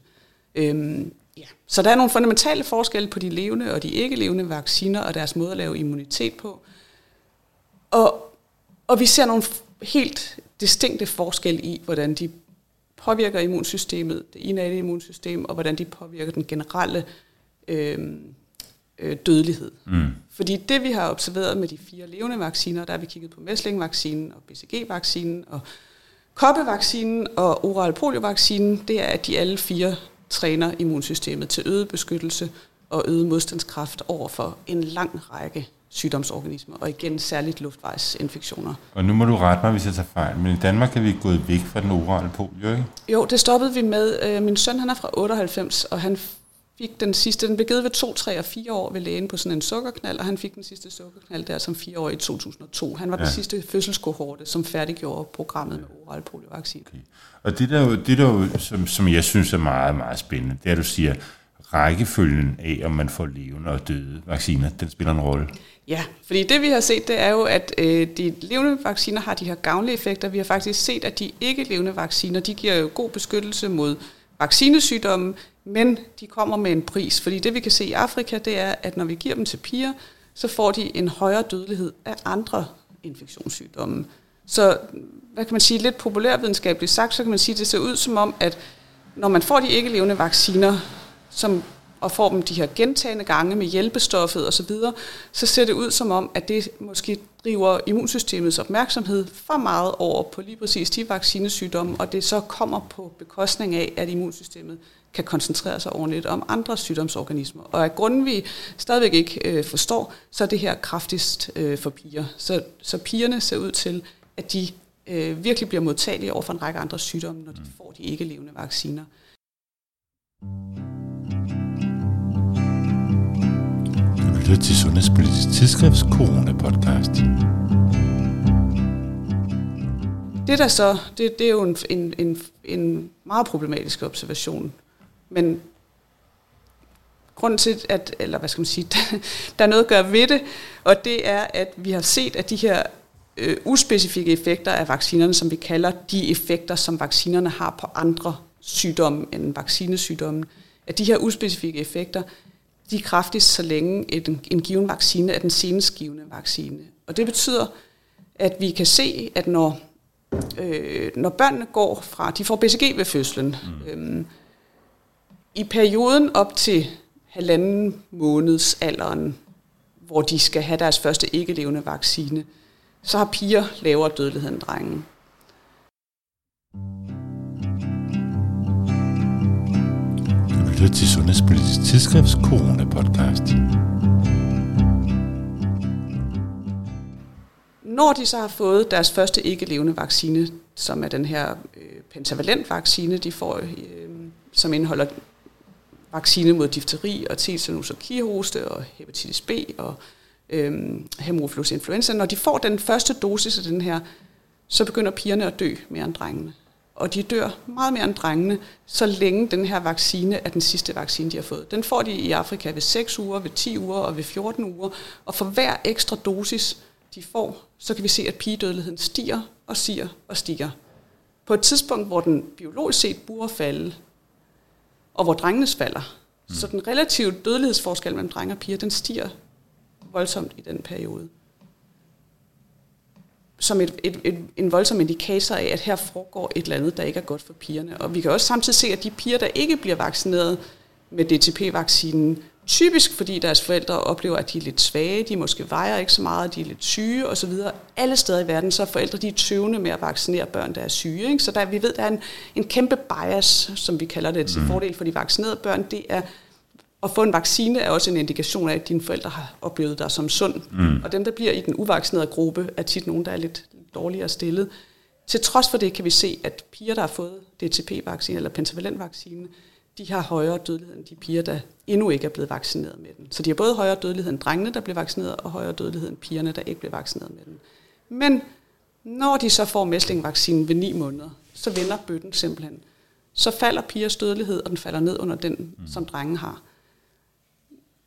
Øhm, Ja. Så der er nogle fundamentale forskelle på de levende og de ikke levende vacciner og deres måde at lave immunitet på. Og, og vi ser nogle helt distinkte forskelle i, hvordan de påvirker immunsystemet, det indadte immunsystem, og hvordan de påvirker den generelle øh, øh, dødelighed. Mm. Fordi det, vi har observeret med de fire levende vacciner, der har vi kigget på mæslingvaccinen og BCG-vaccinen og koppevaccinen og oral poliovaccinen, det er, at de alle fire træner immunsystemet til øget beskyttelse og øget modstandskraft over for en lang række sygdomsorganismer, og igen særligt luftvejsinfektioner. Og nu må du rette mig, hvis jeg tager fejl, men i Danmark er vi gået væk fra den orale polio, ikke? Jo, det stoppede vi med. Øh, min søn han er fra 98, og han fik den sidste, den blev givet ved 2, 3 og 4 år ved lægen på sådan en sukkerknald, og han fik den sidste sukkerknald der som 4 år i 2002. Han var ja. den sidste fødselskohorte, som færdiggjorde programmet med oral poliovaccine. Okay. Og det der, jo, det der jo, som, som jeg synes er meget, meget spændende, det er, at du siger, rækkefølgen af, om man får levende og døde vacciner, den spiller en rolle. Ja, fordi det vi har set, det er jo, at øh, de levende vacciner har de her gavnlige effekter. Vi har faktisk set, at de ikke levende vacciner, de giver jo god beskyttelse mod vaccinesygdomme, men de kommer med en pris. Fordi det vi kan se i Afrika, det er, at når vi giver dem til piger, så får de en højere dødelighed af andre infektionssygdomme. Så hvad kan man sige, lidt populærvidenskabeligt sagt, så kan man sige, at det ser ud som om, at når man får de ikke levende vacciner, som, og får dem de her gentagende gange med hjælpestoffet osv., så, så ser det ud som om, at det måske driver immunsystemets opmærksomhed for meget over på lige præcis de vaccinesygdomme, og det så kommer på bekostning af, at immunsystemet kan koncentrere sig ordentligt om andre sygdomsorganismer. Og af grunden vi stadigvæk ikke øh, forstår, så er det her kraftigst øh, for piger. Så, så pigerne ser ud til, at de øh, virkelig bliver modtagelige over for en række andre sygdomme, når de mm. får de ikke levende vacciner. Du lytter til Sundhedspolitisk Tidsskrifts Corona-podcast. Det der så, det, det er jo en, en, en, en meget problematisk observation. Men grunden til, at, eller hvad skal man sige, der er noget at gøre ved det, og det er, at vi har set, at de her øh, uspecifikke effekter af vaccinerne, som vi kalder de effekter, som vaccinerne har på andre sygdomme end vaccinesygdommen, at de her uspecifikke effekter, de er kraftigst, så længe en, en given vaccine er den senest givende vaccine. Og det betyder, at vi kan se, at når, øh, når børnene går fra, de får BCG ved fødslen, mm. øhm, i perioden op til halvanden måneds alderen, hvor de skal have deres første ikke-levende vaccine, så har piger lavere dødelighed end drenge. Du lytter til Sundhedspolitisk Tidsskrifts Corona-podcast. Når de så har fået deres første ikke-levende vaccine, som er den her øh, pentavalent vaccine, de får, øh, som indeholder vaccine mod difteri og tetanus og kihoste og hepatitis B og øhm, hemofilus influenza. Når de får den første dosis af den her, så begynder pigerne at dø mere end drengene. Og de dør meget mere end drengene, så længe den her vaccine er den sidste vaccine, de har fået. Den får de i Afrika ved 6 uger, ved 10 uger og ved 14 uger. Og for hver ekstra dosis, de får, så kan vi se, at pigedødeligheden stiger og stiger og stiger. På et tidspunkt, hvor den biologisk set burde falde, og hvor drengenes falder. Mm. Så den relative dødelighedsforskel mellem drenge og piger, den stiger voldsomt i den periode. Som et, et, et, en voldsom indikator af, at her foregår et eller andet, der ikke er godt for pigerne. Og vi kan også samtidig se, at de piger, der ikke bliver vaccineret med DTP-vaccinen, Typisk fordi deres forældre oplever, at de er lidt svage, de måske vejer ikke så meget, de er lidt syge osv. Alle steder i verden, så er forældre de er tøvende med at vaccinere børn, der er syge. Ikke? Så der, vi ved, der er en, en kæmpe bias, som vi kalder det, til mm. fordel for de vaccinerede børn. Det er at få en vaccine er også en indikation af, at dine forældre har oplevet dig som sund. Mm. Og dem, der bliver i den uvaccinerede gruppe, er tit nogen, der er lidt dårligere stillet. Til trods for det kan vi se, at piger, der har fået DTP-vaccine eller pentavalent-vaccine, de har højere dødelighed end de piger, der endnu ikke er blevet vaccineret med den. Så de har både højere dødelighed end drengene, der bliver vaccineret, og højere dødelighed end pigerne, der ikke bliver vaccineret med den. Men når de så får mæslingvaccinen ved 9 måneder, så vender bøtten simpelthen. Så falder pigers dødelighed, og den falder ned under den, mm. som drenge har.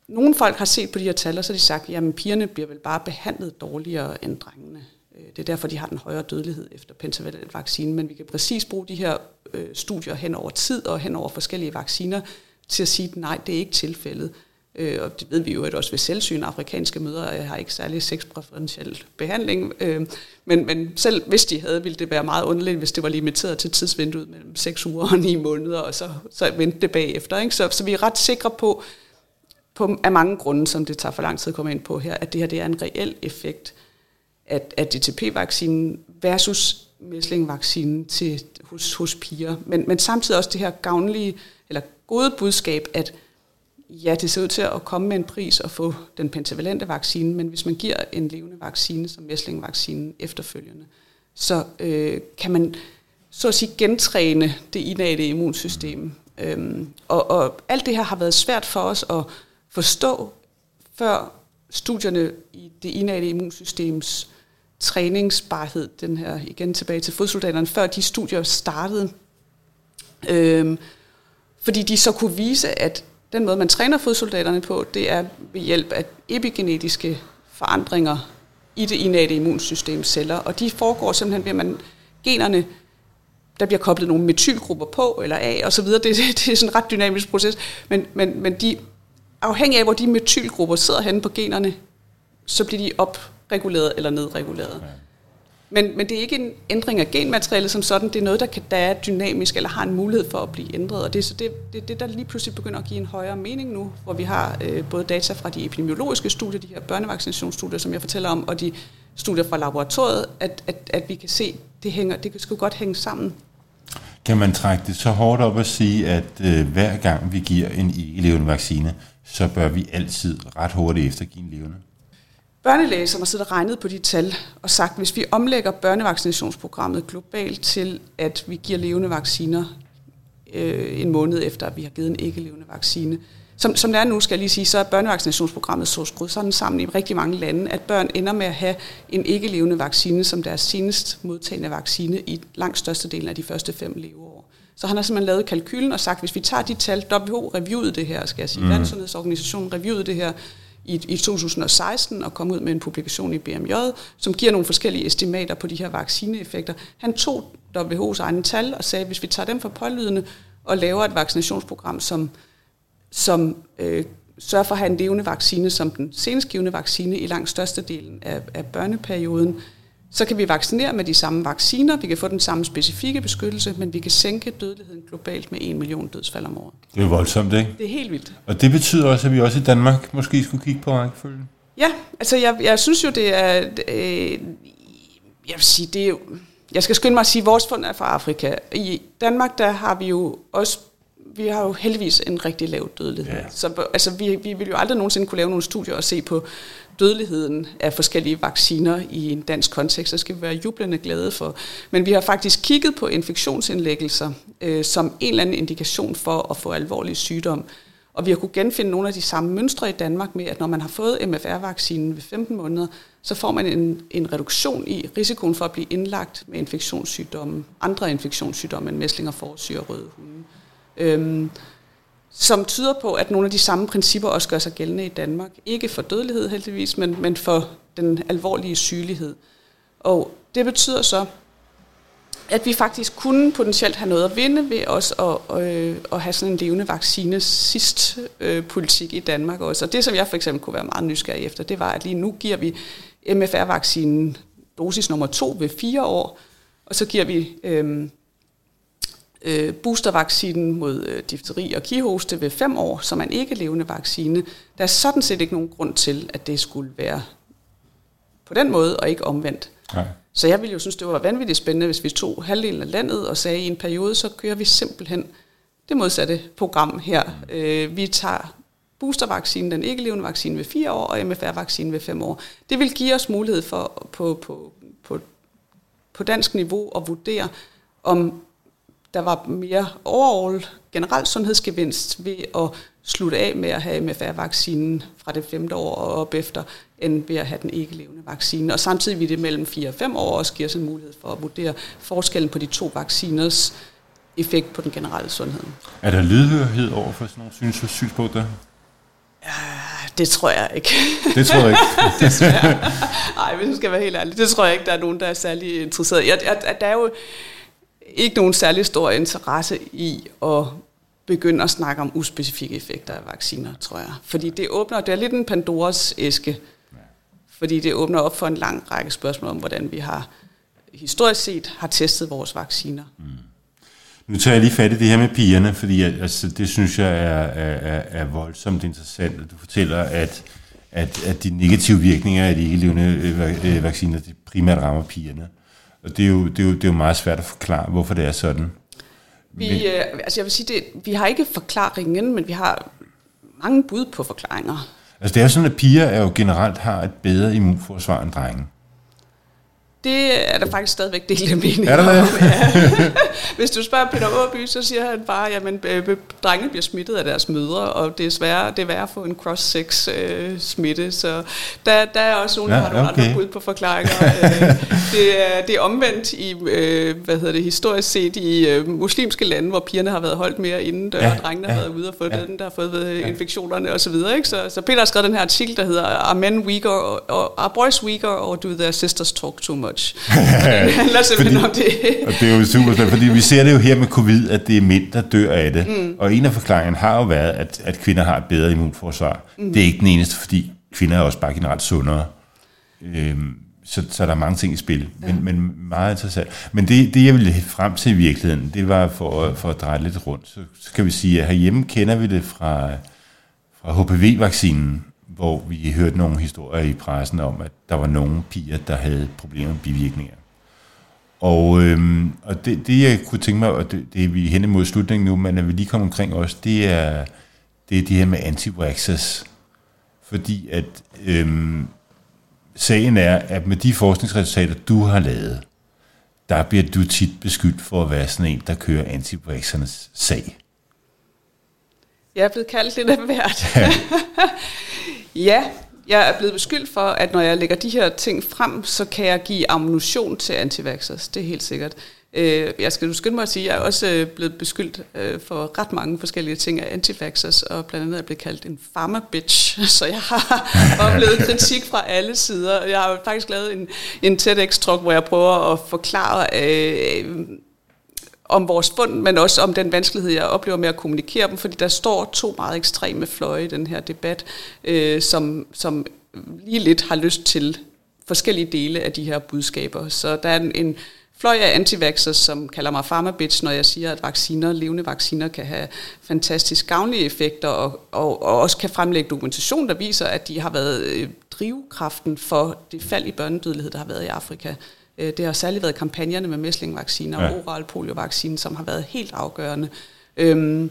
Nogle folk har set på de her tal, og så har de sagt, at pigerne bliver vel bare behandlet dårligere end drengene. Øh, det er derfor, de har den højere dødelighed efter pentavalent vaccine, men vi kan præcis bruge de her øh, studier hen over tid og hen over forskellige vacciner til at sige, at nej, det er ikke tilfældet. Øh, og det ved vi jo at også ved selvsyn. Afrikanske mødre øh, har ikke særlig sexpræferentiel behandling. Øh, men, men selv hvis de havde, ville det være meget underligt, hvis det var limiteret til tidsvinduet mellem 6 uger og 9 måneder, og så, så vente det bagefter. Ikke? Så, så vi er ret sikre på, på, af mange grunde, som det tager for lang tid at komme ind på her, at det her det er en reel effekt at, at DTP-vaccinen versus mæslingvaccinen til, hos, hos piger. Men, men samtidig også det her gavnlige, eller gode budskab, at ja, det ser ud til at komme med en pris og få den pentavalente vaccine, men hvis man giver en levende vaccine som mæslingvaccinen efterfølgende, så øh, kan man så at sige gentræne det innate immunsystem. Øhm, og, og alt det her har været svært for os at forstå, før studierne i det innate immunsystems træningsbarhed, den her igen tilbage til fodsoldaterne, før de studier startede. Øhm, fordi de så kunne vise, at den måde, man træner fodsoldaterne på, det er ved hjælp af epigenetiske forandringer i det innate immunsystem celler. Og de foregår simpelthen ved, at man generne, der bliver koblet nogle metylgrupper på eller af osv. Det, det, det er sådan en ret dynamisk proces. Men, men, men de, afhængig af, hvor de metylgrupper sidder henne på generne, så bliver de op reguleret eller nedreguleret. Ja. Men, men det er ikke en ændring af genmaterialet som sådan, det er noget, der, kan, der er dynamisk eller har en mulighed for at blive ændret. Og det er så det, det, det, der lige pludselig begynder at give en højere mening nu, hvor vi har øh, både data fra de epidemiologiske studier, de her børnevaccinationsstudier, som jeg fortæller om, og de studier fra laboratoriet, at, at, at vi kan se, det hænger, det skal godt hænge sammen. Kan man trække det så hårdt op og sige, at øh, hver gang vi giver en ikke-levende vaccine, så bør vi altid ret hurtigt eftergive en levende? Børnelæge, som har siddet og regnet på de tal og sagt, hvis vi omlægger børnevaccinationsprogrammet globalt til, at vi giver levende vacciner øh, en måned efter, at vi har givet en ikke-levende vaccine. Som, som det er nu, skal jeg lige sige, så er børnevaccinationsprogrammet så skruet sådan sammen i rigtig mange lande, at børn ender med at have en ikke-levende vaccine som deres senest modtagende vaccine i langt størstedelen af de første fem leveår. Så han har simpelthen lavet kalkylen og sagt, hvis vi tager de tal, WHO reviewede det her, skal jeg sige, mm. Landsundhedsorganisationen reviewede det her, i, i 2016 og kom ud med en publikation i BMJ, som giver nogle forskellige estimater på de her vaccineeffekter. Han tog WHO's egne tal og sagde, at hvis vi tager dem for pålydende og laver et vaccinationsprogram, som, som øh, sørger for at have en levende vaccine som den senest givende vaccine i langt størstedelen af, af børneperioden, så kan vi vaccinere med de samme vacciner, vi kan få den samme specifikke beskyttelse, men vi kan sænke dødeligheden globalt med 1 million dødsfald om året. Det er voldsomt, ikke? Det er helt vildt. Og det betyder også, at vi også i Danmark måske skulle kigge på rækkefølgen? Ja, altså jeg, jeg synes jo, det er... Øh, jeg vil sige, det er jo... Jeg skal skynde mig at sige, at vores fund er fra Afrika. I Danmark, der har vi jo også vi har jo heldigvis en rigtig lav dødelighed. Ja. Så altså, vi, vi vil jo aldrig nogensinde kunne lave nogle studier og se på dødeligheden af forskellige vacciner i en dansk kontekst, så skal vi være jublende glade for. Men vi har faktisk kigget på infektionsindlæggelser øh, som en eller anden indikation for at få alvorlig sygdom. Og vi har kunnet genfinde nogle af de samme mønstre i Danmark med, at når man har fået MFR-vaccinen ved 15 måneder, så får man en, en reduktion i risikoen for at blive indlagt med infektionssygdomme, andre infektionssygdomme end mæslinger, forsyre og røde hunde. Øhm, som tyder på, at nogle af de samme principper også gør sig gældende i Danmark. Ikke for dødelighed heldigvis, men, men for den alvorlige sygelighed. Og det betyder så, at vi faktisk kunne potentielt have noget at vinde ved også at, øh, at have sådan en levende vaccine sidst øh, politik i Danmark også. Og det, som jeg for eksempel kunne være meget nysgerrig efter, det var, at lige nu giver vi MFR-vaccinen dosis nummer to ved fire år, og så giver vi øh, øh, boostervaccinen mod øh, difteri og kihoste ved fem år, som er en ikke levende vaccine. Der er sådan set ikke nogen grund til, at det skulle være på den måde, og ikke omvendt. Nej. Så jeg ville jo synes, det var vanvittigt spændende, hvis vi tog halvdelen af landet og sagde, at i en periode, så kører vi simpelthen det modsatte program her. Mm. Øh, vi tager boostervaccinen, den ikke levende vaccine ved fire år, og MFR-vaccinen ved fem år. Det vil give os mulighed for på, på, på, på dansk niveau at vurdere, om der var mere overall generelt sundhedsgevinst ved at slutte af med at have MFR-vaccinen fra det femte år og op efter, end ved at have den ikke levende vaccine. Og samtidig vil det mellem 4 og 5 år også give os en mulighed for at vurdere forskellen på de to vacciners effekt på den generelle sundhed. Er der lydhørhed over for sådan nogle synspunkter? Ja, det tror jeg ikke. Det tror jeg ikke. det tror jeg. Ej, hvis jeg skal være helt ærlig, det tror jeg ikke, der er nogen, der er særlig interesseret. Jeg, jeg, der er jo ikke nogen særlig stor interesse i at begynde at snakke om uspecifikke effekter af vacciner, tror jeg. Fordi det åbner, det er lidt en Pandoras æske, fordi det åbner op for en lang række spørgsmål om, hvordan vi har historisk set har testet vores vacciner. Mm. Nu tager jeg lige fat i det her med pigerne, fordi altså, det synes jeg er, er, er voldsomt interessant, at du fortæller, at, at, at de negative virkninger af de ikke-levende øh, øh, vacciner de primært rammer pigerne. Og det er, jo, det, er jo, det er jo meget svært at forklare, hvorfor det er sådan. Vi, men, øh, altså jeg vil sige, det, vi har ikke forklaringen, men vi har mange bud på forklaringer. Altså det er sådan, at piger er jo generelt har et bedre immunforsvar end drenge. Det er der faktisk stadigvæk delt af mening Er der det? Ja. Hvis du spørger Peter Åby, så siger han bare, at øh, drenge bliver smittet af deres mødre, og det er, svære, det er værre at få en cross-sex øh, smitte. Så der, der er også nogle, der ja, har nogle okay. andre bud på forklaringer. Øh, det, er, det er omvendt i, øh, hvad hedder det, historisk set i øh, muslimske lande, hvor pigerne har været holdt mere inden, ja, og drengene ja, har været ude og fået ja, den, der har fået øh, ja. infektionerne osv. Så, så, så Peter har skrevet den her artikel, der hedder Are men weaker, or, are boys weaker, or do their sisters talk too much? Much. det handler simpelthen fordi, om det. og det er jo super svært, fordi vi ser det jo her med covid, at det er mænd, der dør af det. Mm. Og en af forklaringerne har jo været, at, at kvinder har et bedre immunforsvar. Mm. Det er ikke den eneste, fordi kvinder er også bare generelt sundere. Øhm, så, så der er mange ting i spil, men, ja. men meget interessant. Men det, det, jeg ville frem til i virkeligheden, det var for, for at dreje lidt rundt. Så, så kan vi sige, at herhjemme kender vi det fra, fra HPV-vaccinen, hvor vi hørte nogle historier i pressen om, at der var nogle piger, der havde problemer med bivirkninger. Og, øhm, og det, det, jeg kunne tænke mig, og det, det er vi hen imod slutningen nu, men at vi lige kommer omkring også, det er det, er det her med anti -vaxxers. Fordi at øhm, sagen er, at med de forskningsresultater, du har lavet, der bliver du tit beskyldt for at være sådan en, der kører anti sag. Jeg er blevet kaldt lidt af hvert. Ja. ja, jeg er blevet beskyldt for, at når jeg lægger de her ting frem, så kan jeg give ammunition til antivaxxers. Det er helt sikkert. Øh, jeg skal du skynde mig at sige, at jeg er også øh, blevet beskyldt øh, for ret mange forskellige ting af antivaxxers, og blandt andet er blevet kaldt en pharma bitch, så jeg har oplevet kritik fra alle sider. Jeg har faktisk lavet en, en TEDx-talk, hvor jeg prøver at forklare om vores fund, men også om den vanskelighed, jeg oplever med at kommunikere dem, fordi der står to meget ekstreme fløje i den her debat, øh, som, som lige lidt har lyst til forskellige dele af de her budskaber. Så der er en, en fløj af antivaxxers, som kalder mig pharmabitch, når jeg siger, at vacciner, levende vacciner kan have fantastisk gavnlige effekter, og, og, og også kan fremlægge dokumentation, der viser, at de har været øh, drivkraften for det fald i børnedødelighed, der har været i Afrika. Øh, det har særligt været kampagnerne med mæslingvacciner og ja. oral poliovaccine, som har været helt afgørende. Øhm,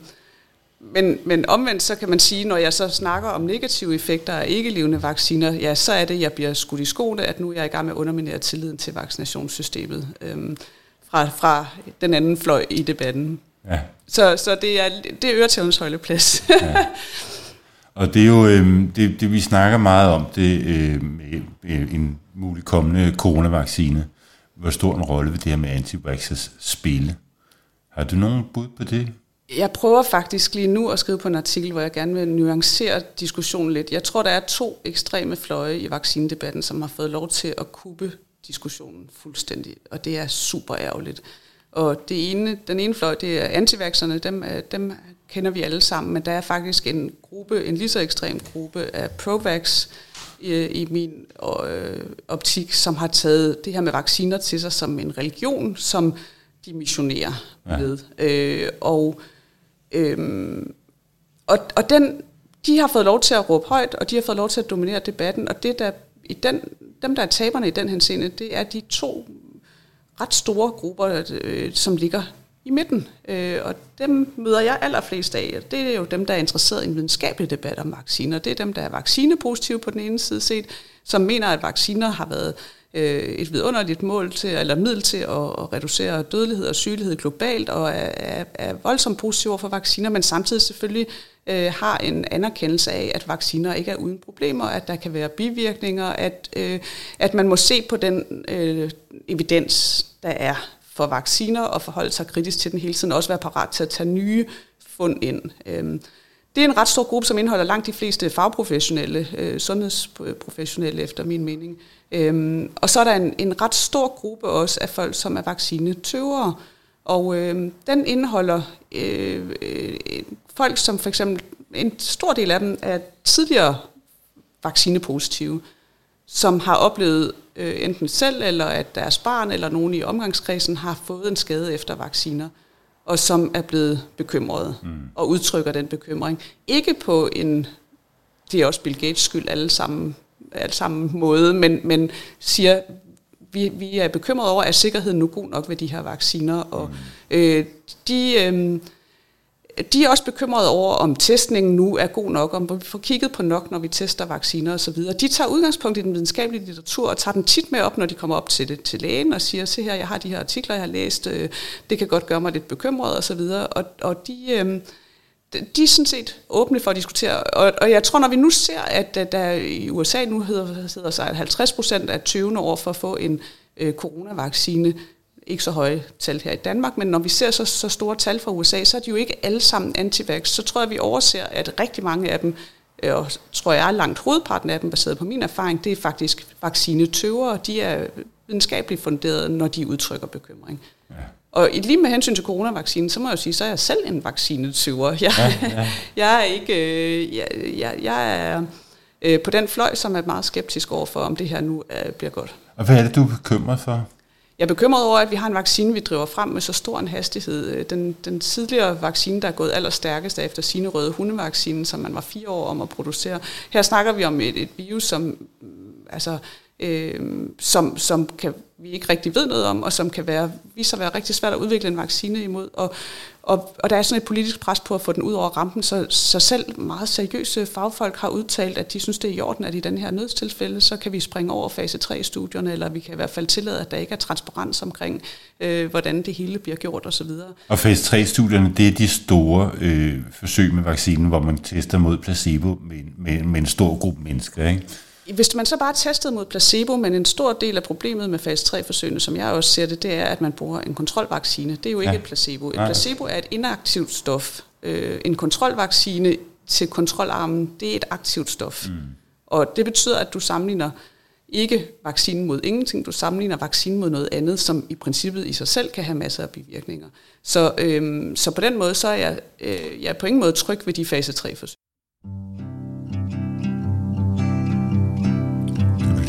men, men omvendt så kan man sige, når jeg så snakker om negative effekter af ikke-levende vacciner, ja, så er det, jeg bliver skudt i skoene, at nu er jeg i gang med at underminere tilliden til vaccinationssystemet øhm, fra, fra den anden fløj i debatten. Ja. Så, så det er, det er øretævens holdeplads. ja. Og det er jo øh, det, det, vi snakker meget om, det øh, med en mulig kommende coronavaccine. Hvor stor en rolle vil det her med anti spille? Har du nogen bud på det? Jeg prøver faktisk lige nu at skrive på en artikel, hvor jeg gerne vil nuancere diskussionen lidt. Jeg tror, der er to ekstreme fløje i vaccinedebatten, som har fået lov til at kubbe diskussionen fuldstændig, og det er super ærgerligt. Og det ene, den ene fløj, det er antivaxerne, dem, dem kender vi alle sammen, men der er faktisk en gruppe, en lige så ekstrem gruppe af Provax i, i min øh, optik, som har taget det her med vacciner til sig som en religion, som de missionerer ja. ved. Øh, og øh, og, og den, de har fået lov til at råbe højt, og de har fået lov til at dominere debatten, og det der, i den, dem, der er taberne i den henseende, det er de to ret store grupper, øh, som ligger i midten. Øh, og dem møder jeg allerflest af. Det er jo dem, der er interesseret i en videnskabelig debat om vacciner. Det er dem, der er vaccinepositive på den ene side set, som mener, at vacciner har været øh, et vidunderligt mål til, eller middel til at, at reducere dødelighed og sygelighed globalt, og er, er, er voldsomt positive for vacciner, men samtidig selvfølgelig øh, har en anerkendelse af, at vacciner ikke er uden problemer, at der kan være bivirkninger, at, øh, at man må se på den øh, evidens, der er for vacciner, og forholde sig kritisk til den hele tiden, og også være parat til at tage nye fund ind. Øhm, det er en ret stor gruppe, som indeholder langt de fleste fagprofessionelle, øh, sundhedsprofessionelle efter min mening. Øhm, og så er der en, en ret stor gruppe også af folk, som er vaccinetøvere. Og øh, den indeholder øh, øh, folk, som for eksempel, en stor del af dem er tidligere vaccinepositive, som har oplevet øh, enten selv, eller at deres barn, eller nogen i omgangskredsen har fået en skade efter vacciner og som er blevet bekymrede mm. og udtrykker den bekymring. Ikke på en, det er også Bill Gates skyld alle sammen, alle sammen måde, men, men siger, vi, vi er bekymrede over, at sikkerheden nu god nok ved de her vacciner, og mm. øh, de... Øh, de er også bekymrede over, om testningen nu er god nok, om vi får kigget på nok, når vi tester vacciner osv. De tager udgangspunkt i den videnskabelige litteratur og tager den tit med op, når de kommer op til det til lægen og siger, se her, jeg har de her artikler, jeg har læst, øh, det kan godt gøre mig lidt bekymret osv. Og, og de, øh, de er sådan set åbne for at diskutere. Og, og jeg tror, når vi nu ser, at der i USA nu hedder, hedder sig, at 50 procent af 20 år for at få en øh, coronavaccine, ikke så høje tal her i Danmark, men når vi ser så, så store tal fra USA, så er de jo ikke alle sammen antivax. Så tror jeg, vi overser, at rigtig mange af dem, øh, og tror jeg langt hovedparten af dem, baseret på min erfaring, det er faktisk vaccinetøvere. De er videnskabeligt funderet, når de udtrykker bekymring. Ja. Og lige med hensyn til coronavaccinen, så må jeg jo sige, så er jeg selv en vaccinetøver. Jeg, ja, ja. jeg er ikke... Øh, jeg, jeg, jeg er øh, på den fløj, som er meget skeptisk over for, om det her nu bliver godt. Og hvad er det, du er bekymret for? Jeg er bekymret over, at vi har en vaccine, vi driver frem med så stor en hastighed. Øh, den, den tidligere vaccine, der er gået allerstærkest er efter sine røde hundevaccinen, som man var fire år om at producere. Her snakker vi om et, et virus, som mm, altså, øh, som, som kan, vi ikke rigtig ved noget om, og som kan være, vise sig at være rigtig svært at udvikle en vaccine imod. Og, og, og der er sådan et politisk pres på at få den ud over rampen, så, så selv meget seriøse fagfolk har udtalt, at de synes, det er i orden, at i den her nødstilfælde, så kan vi springe over fase 3-studierne, eller vi kan i hvert fald tillade, at der ikke er transparens omkring, øh, hvordan det hele bliver gjort osv. Og fase 3-studierne, det er de store øh, forsøg med vaccinen, hvor man tester mod placebo med, med, med en stor gruppe mennesker, ikke? Hvis man så bare testede mod placebo, men en stor del af problemet med fase 3-forsøgene, som jeg også ser det, det er, at man bruger en kontrolvaccine. Det er jo ikke ja. et placebo. Et placebo er et inaktivt stof. Øh, en kontrolvaccine til kontrolarmen, det er et aktivt stof. Mm. Og det betyder, at du sammenligner ikke vaccinen mod ingenting, du sammenligner vaccinen mod noget andet, som i princippet i sig selv kan have masser af bivirkninger. Så, øhm, så på den måde, så er jeg, øh, jeg er på ingen måde tryg ved de fase 3-forsøg.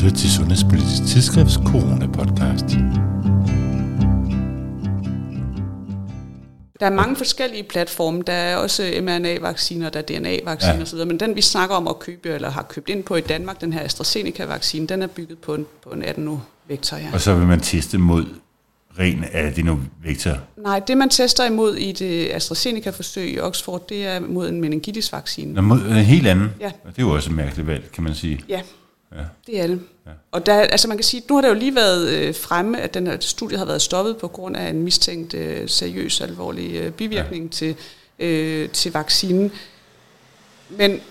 Lytter til Sundhedspolitisk Tidsskrifts Corona-podcast. Der er mange forskellige platforme. Der er også mRNA-vacciner, der er DNA-vacciner ja. osv., men den vi snakker om at købe, eller har købt ind på i Danmark, den her AstraZeneca-vaccine, den er bygget på en, på en adeno-vektor. Ja. Og så vil man teste mod ren adenovektor? Nej, det man tester imod i det AstraZeneca-forsøg i Oxford, det er mod en meningitis-vaccine. Nå, mod en helt anden? Ja. Det er jo også et mærkeligt valg, kan man sige. Ja, Ja. Det er det. Ja. Og der, altså man kan sige, nu har det jo lige været øh, fremme, at den her studie har været stoppet på grund af en mistænkt øh, seriøs, alvorlig øh, bivirkning ja. til, øh, til vaccinen. Men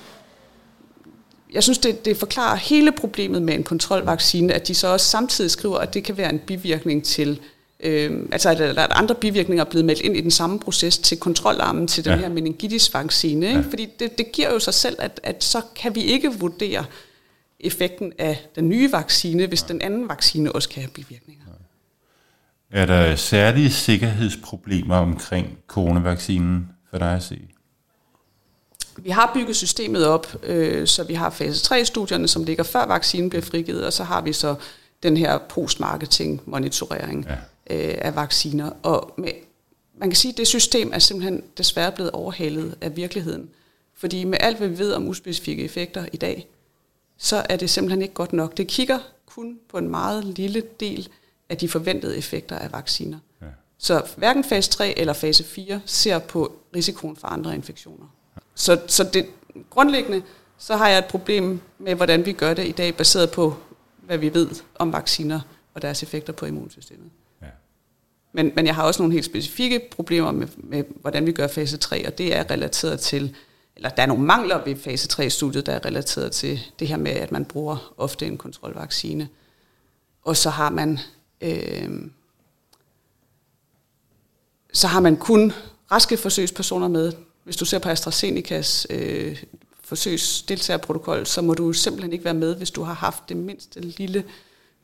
jeg synes, det, det forklarer hele problemet med en kontrolvaccine, at de så også samtidig skriver, at det kan være en bivirkning til, øh, altså at, at andre bivirkninger er blevet meldt ind i den samme proces til kontrolarmen til den ja. her meningitis-vaccine. Ikke? Ja. Fordi det, det giver jo sig selv, at, at så kan vi ikke vurdere effekten af den nye vaccine, hvis ja. den anden vaccine også kan have bivirkninger. Ja. Er der særlige sikkerhedsproblemer omkring coronavaccinen for dig at se? Vi har bygget systemet op, øh, så vi har fase 3-studierne, som ligger før vaccinen bliver frigivet, og så har vi så den her postmarketing-monitorering ja. øh, af vacciner. Og med, man kan sige, at det system er simpelthen desværre blevet overhalet af virkeligheden. Fordi med alt, hvad vi ved om uspecifikke effekter i dag, så er det simpelthen ikke godt nok. Det kigger kun på en meget lille del af de forventede effekter af vacciner. Ja. Så hverken fase 3 eller fase 4 ser på risikoen for andre infektioner. Så, så det, grundlæggende, så har jeg et problem med, hvordan vi gør det i dag, baseret på, hvad vi ved om vacciner og deres effekter på immunsystemet. Ja. Men, men jeg har også nogle helt specifikke problemer med, med, hvordan vi gør fase 3, og det er relateret til, eller der er nogle mangler ved fase 3-studiet, der er relateret til det her med, at man bruger ofte en kontrolvaccine. Og så har man, øh, så har man kun raske forsøgspersoner med, hvis du ser på AstraZenecas øh, forsøgsdeltagerprotokol, så må du simpelthen ikke være med, hvis du har haft det mindste lille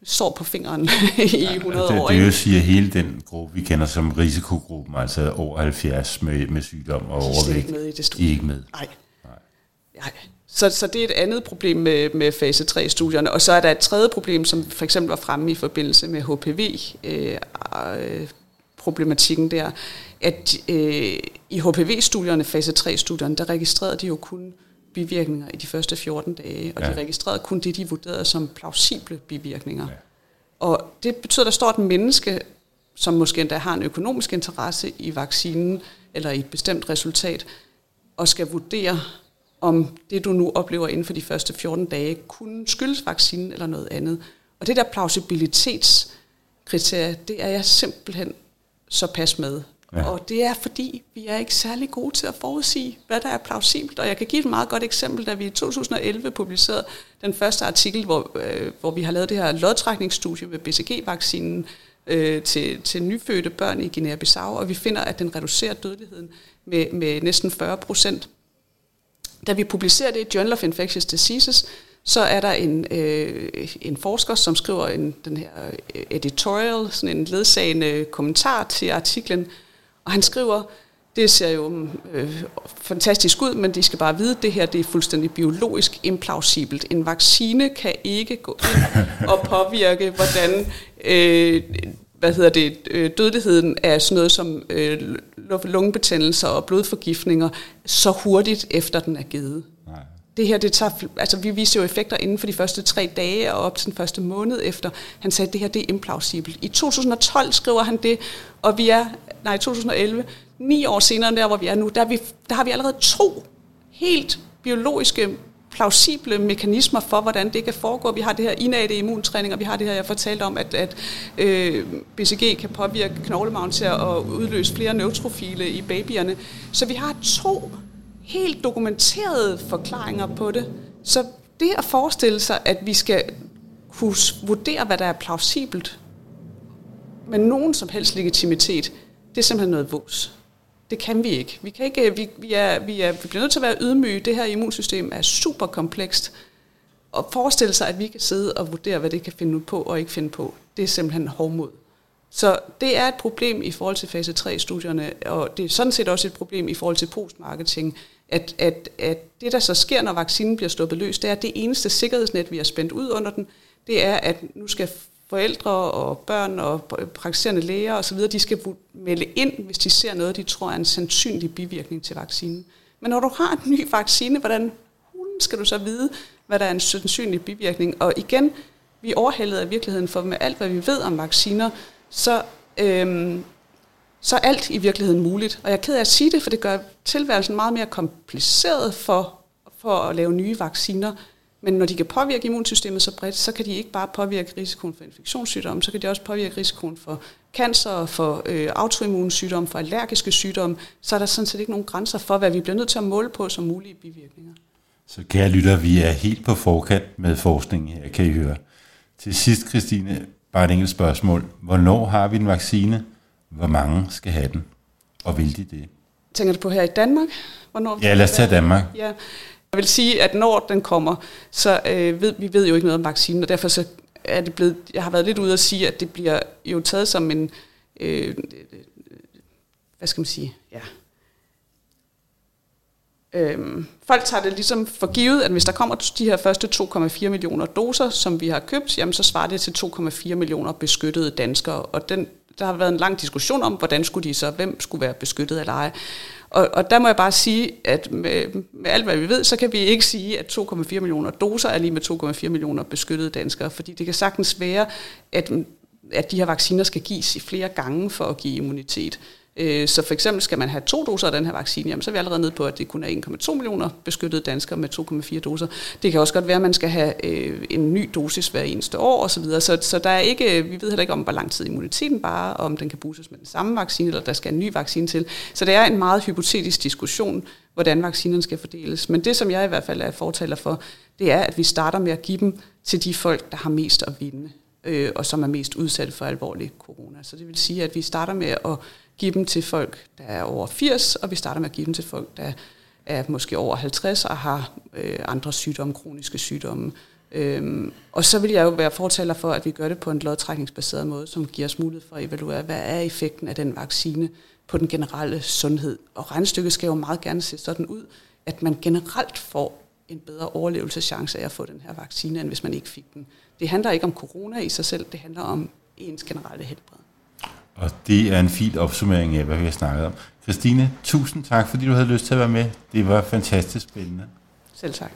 sår på fingeren i 100 det, år. Det, det siger hele den gruppe, vi kender som risikogruppen, altså over 70 med, med sygdom og overvægt. De er ikke med i det studie. De er ikke med. Nej. Nej. Så, så det er et andet problem med, med fase 3-studierne. Og så er der et tredje problem, som for eksempel var fremme i forbindelse med HPV-problematikken øh, der, at øh, i HPV-studierne, fase 3-studierne, der registrerede de jo kun bivirkninger i de første 14 dage, og ja. de registrerede kun det, de vurderede som plausible bivirkninger. Ja. Og det betyder, at der står et menneske, som måske endda har en økonomisk interesse i vaccinen, eller i et bestemt resultat, og skal vurdere, om det, du nu oplever inden for de første 14 dage, kunne skyldes vaccinen eller noget andet. Og det der plausibilitetskriterie, det er jeg simpelthen så pas med. Ja. Og det er fordi, vi er ikke særlig gode til at forudsige, hvad der er plausibelt. Og jeg kan give et meget godt eksempel, da vi i 2011 publicerede den første artikel, hvor, øh, hvor vi har lavet det her lodtrækningsstudie med BCG-vaccinen øh, til, til nyfødte børn i Guinea-Bissau, og vi finder, at den reducerer dødeligheden med, med næsten 40 procent. Da vi publicerer det i Journal of Infectious Diseases, så er der en, øh, en forsker, som skriver en, den her øh, editorial, sådan en ledsagende kommentar til artiklen, og han skriver, det ser jo øh, fantastisk ud, men de skal bare vide, at det her det er fuldstændig biologisk implausibelt. En vaccine kan ikke gå ind og påvirke, hvordan øh, hvad hedder det, øh, dødeligheden af sådan noget som øh, lungebetændelser og blodforgiftninger så hurtigt efter den er givet. Nej. Det her, det tager, altså vi viser jo effekter inden for de første tre dage og op til den første måned efter. Han sagde, at det her det er implausibelt. I 2012 skriver han det, og vi er, nej, 2011, ni år senere der, hvor vi er nu, der, er vi, der har vi allerede to helt biologiske plausible mekanismer for, hvordan det kan foregå. Vi har det her innate immuntræning, og vi har det her, jeg fortalte om, at, at øh, BCG kan påvirke knoglemagen til at udløse flere neutrofile i babyerne. Så vi har to helt dokumenterede forklaringer på det. Så det at forestille sig, at vi skal kunne vurdere, hvad der er plausibelt, med nogen som helst legitimitet, det er simpelthen noget vås. Det kan vi ikke. Vi, kan ikke øh, vi, vi, er, vi, er, vi bliver nødt til at være ydmyge. Det her immunsystem er super komplekst. Og forestille sig, at vi kan sidde og vurdere, hvad det kan finde på og ikke finde på, det er simpelthen hårdmod. Så det er et problem i forhold til fase 3-studierne, og det er sådan set også et problem i forhold til postmarketing, at, at, at det, der så sker, når vaccinen bliver stoppet løs, det er, at det eneste sikkerhedsnet, vi har spændt ud under den, det er, at nu skal forældre og børn og praktiserende læger osv., de skal melde ind, hvis de ser noget, de tror er en sandsynlig bivirkning til vaccinen. Men når du har en ny vaccine, hvordan skal du så vide, hvad der er en sandsynlig bivirkning? Og igen, vi overhældet af virkeligheden, for med alt, hvad vi ved om vacciner, så, øhm, så er alt i virkeligheden muligt. Og jeg er ked af at sige det, for det gør tilværelsen meget mere kompliceret for, for at lave nye vacciner. Men når de kan påvirke immunsystemet så bredt, så kan de ikke bare påvirke risikoen for infektionssygdomme, så kan de også påvirke risikoen for cancer, for øh, autoimmunsygdomme, for allergiske sygdomme. Så er der sådan set ikke nogen grænser for, hvad vi bliver nødt til at måle på som mulige bivirkninger. Så kære lytter, vi er helt på forkant med forskningen her, kan I høre. Til sidst, Christine, bare et enkelt spørgsmål. Hvornår har vi en vaccine? Hvor mange skal have den? Og vil de det? Tænker du på her i Danmark? Hvornår ja, lad os tage Danmark. Ja. Jeg vil sige, at når den kommer, så øh, ved vi ved jo ikke noget om vaccinen, og derfor så er det blevet, jeg har været lidt ude at sige, at det bliver jo taget som en, øh, hvad skal man sige, ja, Øhm, folk tager det ligesom for givet, at hvis der kommer de her første 2,4 millioner doser, som vi har købt, jamen så svarer det til 2,4 millioner beskyttede danskere. Og den, der har været en lang diskussion om, hvordan skulle de så, hvem skulle være beskyttet eller ej. Og, og der må jeg bare sige, at med, med alt hvad vi ved, så kan vi ikke sige, at 2,4 millioner doser er lige med 2,4 millioner beskyttede danskere, fordi det kan sagtens være, at, at de her vacciner skal gives i flere gange for at give immunitet. Øh, så for eksempel skal man have to doser af den her vaccine, jamen så er vi allerede nede på, at det kun er 1,2 millioner beskyttede danskere med 2,4 doser. Det kan også godt være, at man skal have øh, en ny dosis hver eneste år osv. Så, så, så der er ikke, vi ved heller ikke om, hvor lang tid immuniteten bare, om den kan bruges med den samme vaccine, eller der skal en ny vaccine til. Så det er en meget hypotetisk diskussion, hvordan vaccinerne skal fordeles. Men det, som jeg i hvert fald er fortaler for, det er, at vi starter med at give dem til de folk, der har mest at vinde øh, og som er mest udsatte for alvorlig corona. Så det vil sige, at vi starter med at give dem til folk, der er over 80, og vi starter med at give dem til folk, der er måske over 50 og har øh, andre sygdomme, kroniske sygdomme. Øhm, og så vil jeg jo være fortaler for, at vi gør det på en lodtrækningsbaseret måde, som giver os mulighed for at evaluere, hvad er effekten af den vaccine på den generelle sundhed. Og regnestykket skal jo meget gerne se sådan ud, at man generelt får en bedre overlevelseschance af at få den her vaccine, end hvis man ikke fik den. Det handler ikke om corona i sig selv, det handler om ens generelle helbred. Og det er en fin opsummering af, hvad vi har snakket om. Christine, tusind tak, fordi du havde lyst til at være med. Det var fantastisk spændende. Selv tak.